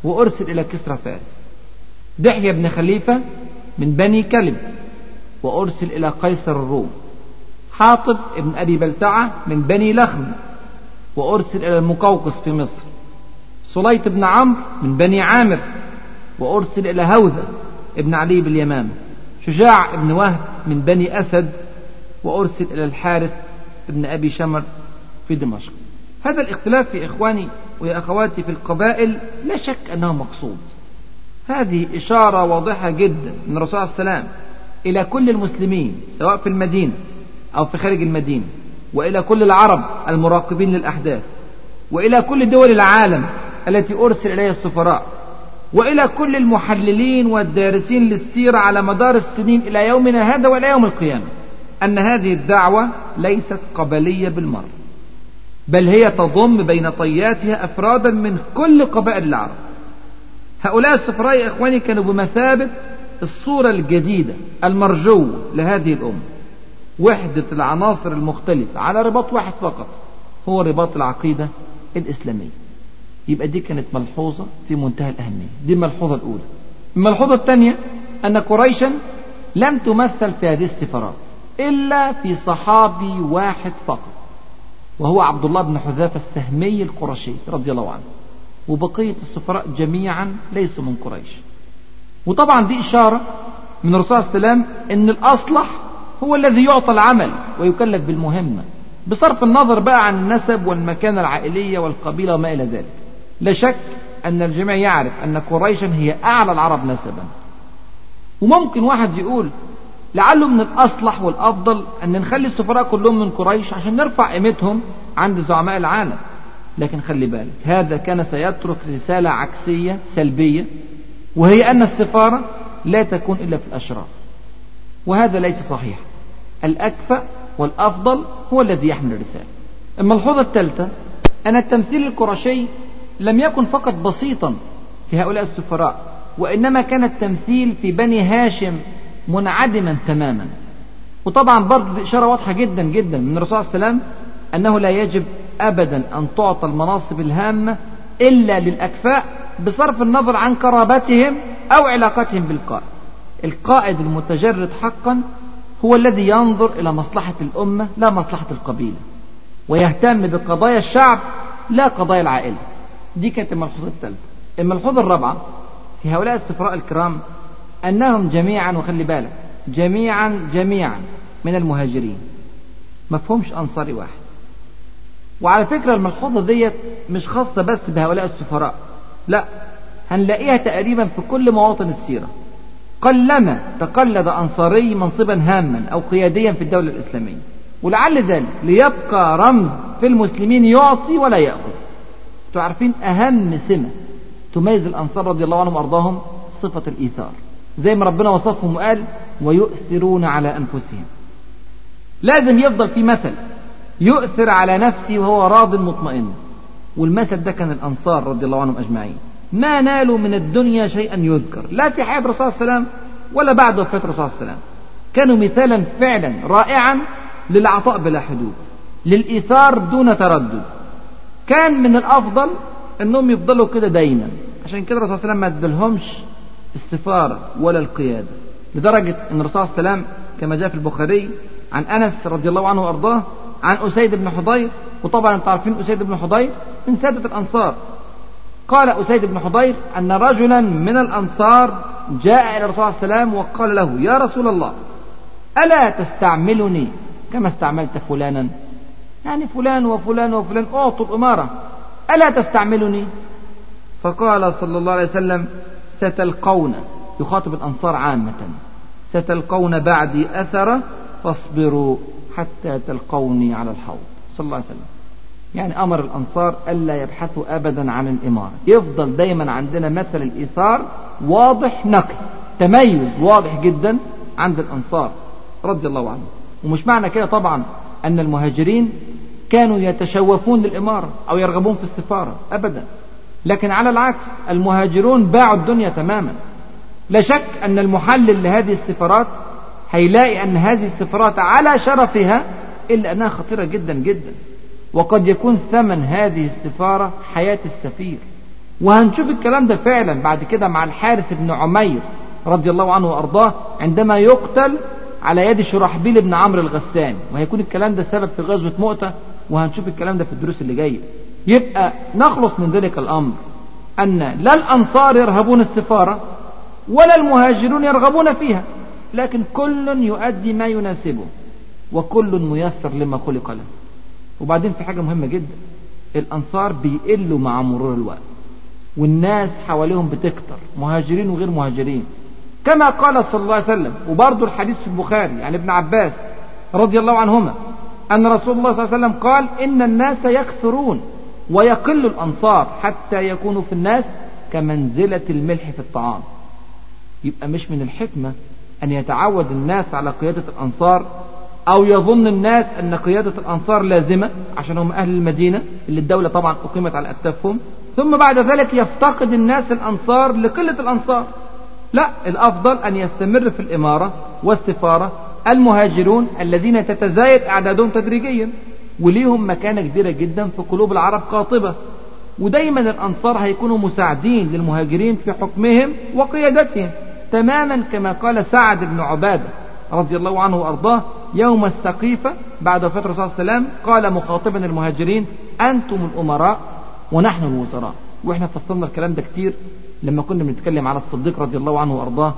Speaker 1: وأرسل إلى كسرى فارس. دحية بن خليفة من بني كلب. وأرسل إلى قيصر الروم. حاطب بن أبي بلتعة من بني لخم. وأرسل إلى المقوقس في مصر. صليت بن عمرو من بني عامر. وأرسل إلى هوذة ابن علي باليمامة. شجاع بن وهب من بني أسد وأرسل إلى الحارث بن أبي شمر في دمشق. هذا الاختلاف يا إخواني ويا أخواتي في القبائل لا شك أنه مقصود. هذه إشارة واضحة جدا من الرسول عليه وسلم إلى كل المسلمين سواء في المدينة أو في خارج المدينة وإلى كل العرب المراقبين للأحداث وإلى كل دول العالم التي أرسل إليها السفراء. وإلى كل المحللين والدارسين للسيرة على مدار السنين إلى يومنا هذا وإلى يوم القيامة. أن هذه الدعوة ليست قبلية بالمرة بل هي تضم بين طياتها أفرادا من كل قبائل العرب. هؤلاء السفراء يا إخواني كانوا بمثابة الصورة الجديدة المرجوة لهذه الأمة. وحدة العناصر المختلفة على رباط واحد فقط هو رباط العقيدة الإسلامية. يبقى دي كانت ملحوظة في منتهى الأهمية. دي الملحوظة الأولى. الملحوظة الثانية أن قريشا لم تمثل في هذه السفارات إلا في صحابي واحد فقط وهو عبد الله بن حذافة السهمي القرشي رضي الله عنه. وبقية السفراء جميعا ليسوا من قريش. وطبعا دي إشارة من الرسول عليه وسلم أن الأصلح هو الذي يعطى العمل ويكلف بالمهمة بصرف النظر بقى عن النسب والمكانة العائلية والقبيلة وما إلى ذلك. لا شك أن الجميع يعرف أن قريشا هي أعلى العرب نسبا. وممكن واحد يقول لعله من الأصلح والأفضل أن نخلي السفراء كلهم من قريش عشان نرفع قيمتهم عند زعماء العالم. لكن خلي بالك هذا كان سيترك رسالة عكسية سلبية وهي أن السفارة لا تكون إلا في الأشراف وهذا ليس صحيح. الأكفأ والأفضل هو الذي يحمل الرسالة. الملحوظة الثالثة أن التمثيل القرشي لم يكن فقط بسيطا في هؤلاء السفراء وإنما كان التمثيل في بني هاشم منعدما تماما. وطبعا برضه إشارة واضحة جدا جدا من الرسول عليه وسلم أنه لا يجب أبدا أن تعطى المناصب الهامة إلا للأكفاء بصرف النظر عن قرابتهم أو علاقتهم بالقائد. القائد المتجرد حقا هو الذي ينظر إلى مصلحة الأمة لا مصلحة القبيلة ويهتم بقضايا الشعب لا قضايا العائلة. دي كانت الملحوظة الثالثة. الملحوظة الرابعة في هؤلاء السفراء الكرام أنهم جميعا وخلي بالك جميعا جميعا من المهاجرين. مفهومش أنصاري واحد. وعلى فكرة الملحوظة ديت مش خاصة بس بهؤلاء السفراء. لا هنلاقيها تقريبا في كل مواطن السيرة. قلما تقلد أنصاري منصبا هاما أو قياديا في الدولة الإسلامية. ولعل ذلك ليبقى رمز في المسلمين يعطي ولا يأخذ. تعرفين أهم سمة تميز الأنصار رضي الله عنهم وأرضاهم؟ صفة الإيثار. زي ما ربنا وصفهم وقال ويؤثرون على أنفسهم. لازم يفضل في مثل يؤثر على نفسه وهو راض مطمئن. والمثل ده كان الأنصار رضي الله عنهم أجمعين. ما نالوا من الدنيا شيئا يذكر. لا في حياة الرسول صلى الله عليه وسلم ولا بعد وفاة الرسول صلى الله عليه وسلم. كانوا مثالا فعلا رائعا للعطاء بلا حدود للإيثار دون تردد. كان من الأفضل أنهم يفضلوا كده دايما. عشان كده الرسول صلى الله عليه وسلم ما ادالهمش السفارة ولا القيادة لدرجة أن الرسول صلى الله عليه وسلم كما جاء في البخاري عن أنس رضي الله عنه وأرضاه عن أسيد بن حضير وطبعا أنتم عارفين أسيد بن حضير من سادة الأنصار. قال أسيد بن حضير أن رجلا من الأنصار جاء إلى الرسول صلى الله عليه وسلم وقال له يا رسول الله ألا تستعملني كما استعملت فلانا؟ يعني فلان وفلان وفلان. أعطوا الأمارة ألا تستعملني؟ فقال صلى الله عليه وسلم ستلقون يخاطب الأنصار عامة ستلقون بعدي أثرة فاصبروا حتى تلقوني على الحوض. صلى الله عليه وسلم. يعني أمر الأنصار ألا يبحثوا أبدا عن الإمارة. يفضل دايما عندنا مثل الإيثار واضح نقي تميز واضح جدا عند الأنصار رضي الله عنه. ومش معنى كده طبعا أن المهاجرين كانوا يتشوفون للإمارة أو يرغبون في السفارة أبدا. لكن على العكس المهاجرون باعوا الدنيا تماما. لا شك أن المحلل لهذه السفارات هيلاقي أن هذه السفارات على شرفها إلا أنها خطيرة جدا جدا. وقد يكون ثمن هذه السفارة حياة السفير. وهنشوف الكلام ده فعلا بعد كده مع الحارث بن عمير رضي الله عنه وأرضاه عندما يقتل على يد شرحبيل بن عمرو الغساني وهيكون الكلام ده سبب في غزوة مؤتة وهنشوف الكلام ده في الدروس اللي جاية. يبقى نخلص من ذلك الأمر أن لا الأنصار يرهبون السفارة ولا المهاجرون يرغبون فيها. لكن كل يؤدي ما يناسبه وكل ميسر لما خلق له. وبعدين في حاجة مهمة جدا الأنصار بيقلوا مع مرور الوقت والناس حواليهم بتكتر مهاجرين وغير مهاجرين. كما قال صلى الله عليه وسلم وبرضه الحديث في البخاري عن ابن عباس رضي الله عنهما أن رسول الله صلى الله عليه وسلم قال إن الناس يكثرون ويقل الأنصار حتى يكونوا في الناس كمنزلة الملح في الطعام. يبقى مش من الحكمة أن يتعود الناس على قيادة الأنصار أو يظن الناس أن قيادة الأنصار لازمة عشان هم أهل المدينة اللي الدولة طبعا أقيمت على أكتافهم ثم بعد ذلك يفتقد الناس الأنصار لقلة الأنصار. لا الأفضل أن يستمر في الإمارة والسفارة المهاجرون الذين تتزايد أعدادهم تدريجيا وليهم مكانة كبيرة جدا في قلوب العرب قاطبة. ودايما الأنصار هيكونوا مساعدين للمهاجرين في حكمهم وقيادتهم. تماما كما قال سعد بن عبادة رضي الله عنه وأرضاه يوم السقيفة بعد وفاة الرسول صلى الله عليه وسلم قال مخاطبا المهاجرين أنتم الأمراء ونحن الوزراء. وإحنا فصلنا الكلام ده كتير. لما كنا بنتكلم على الصديق رضي الله عنه وأرضاه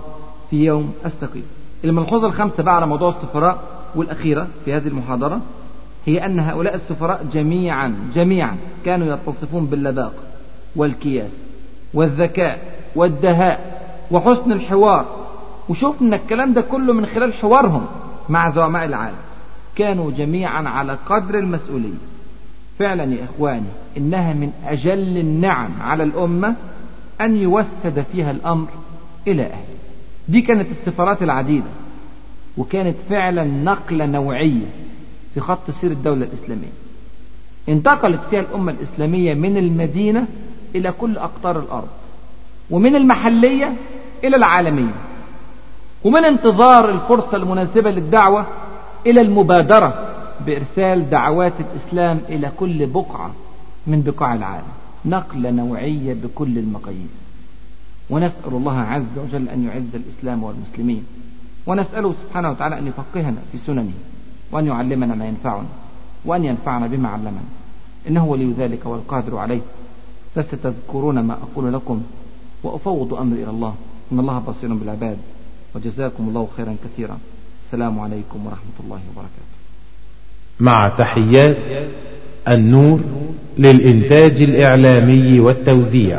Speaker 1: في يوم السقيفة الملحوظة الخامسة بقى على موضوع السفراء والأخيرة في هذه المحاضرة هي أن هؤلاء السفراء جميعا جميعا كانوا يتصفون باللباقة والكياس والذكاء والدهاء وحسن الحوار. وشفنا الكلام ده كله من خلال حوارهم مع زعماء العالم. كانوا جميعا على قدر المسؤولية. فعلا يا إخواني إنها من أجل النعم على الأمة أن يوسد فيها الأمر إلى أهله. دي كانت السفارات العديدة وكانت فعلا نقلة نوعية في خط سير الدولة الإسلامية. انتقلت فيها الأمة الإسلامية من المدينة إلى كل أقطار الأرض ومن المحلية إلى العالمية ومن انتظار الفرصة المناسبة للدعوة إلى المبادرة بإرسال دعوات الإسلام إلى كل بقعة من بقاع العالم. نقلة نوعية بكل المقاييس. ونسأل الله عز وجل أن يعز الإسلام والمسلمين. ونسأله سبحانه وتعالى أن يفقهنا في سننه وأن يعلمنا ما ينفعنا وأن ينفعنا بما علمنا. إنه ولي ذلك والقادر عليه. فستذكرون ما أقول لكم وأفوض أمري إلى الله. إن الله بصير بالعباد وجزاكم الله خيرا كثيرا. السلام عليكم ورحمة الله وبركاته.
Speaker 2: مع تحيات النور للإنتاج الإعلامي والتوزيع.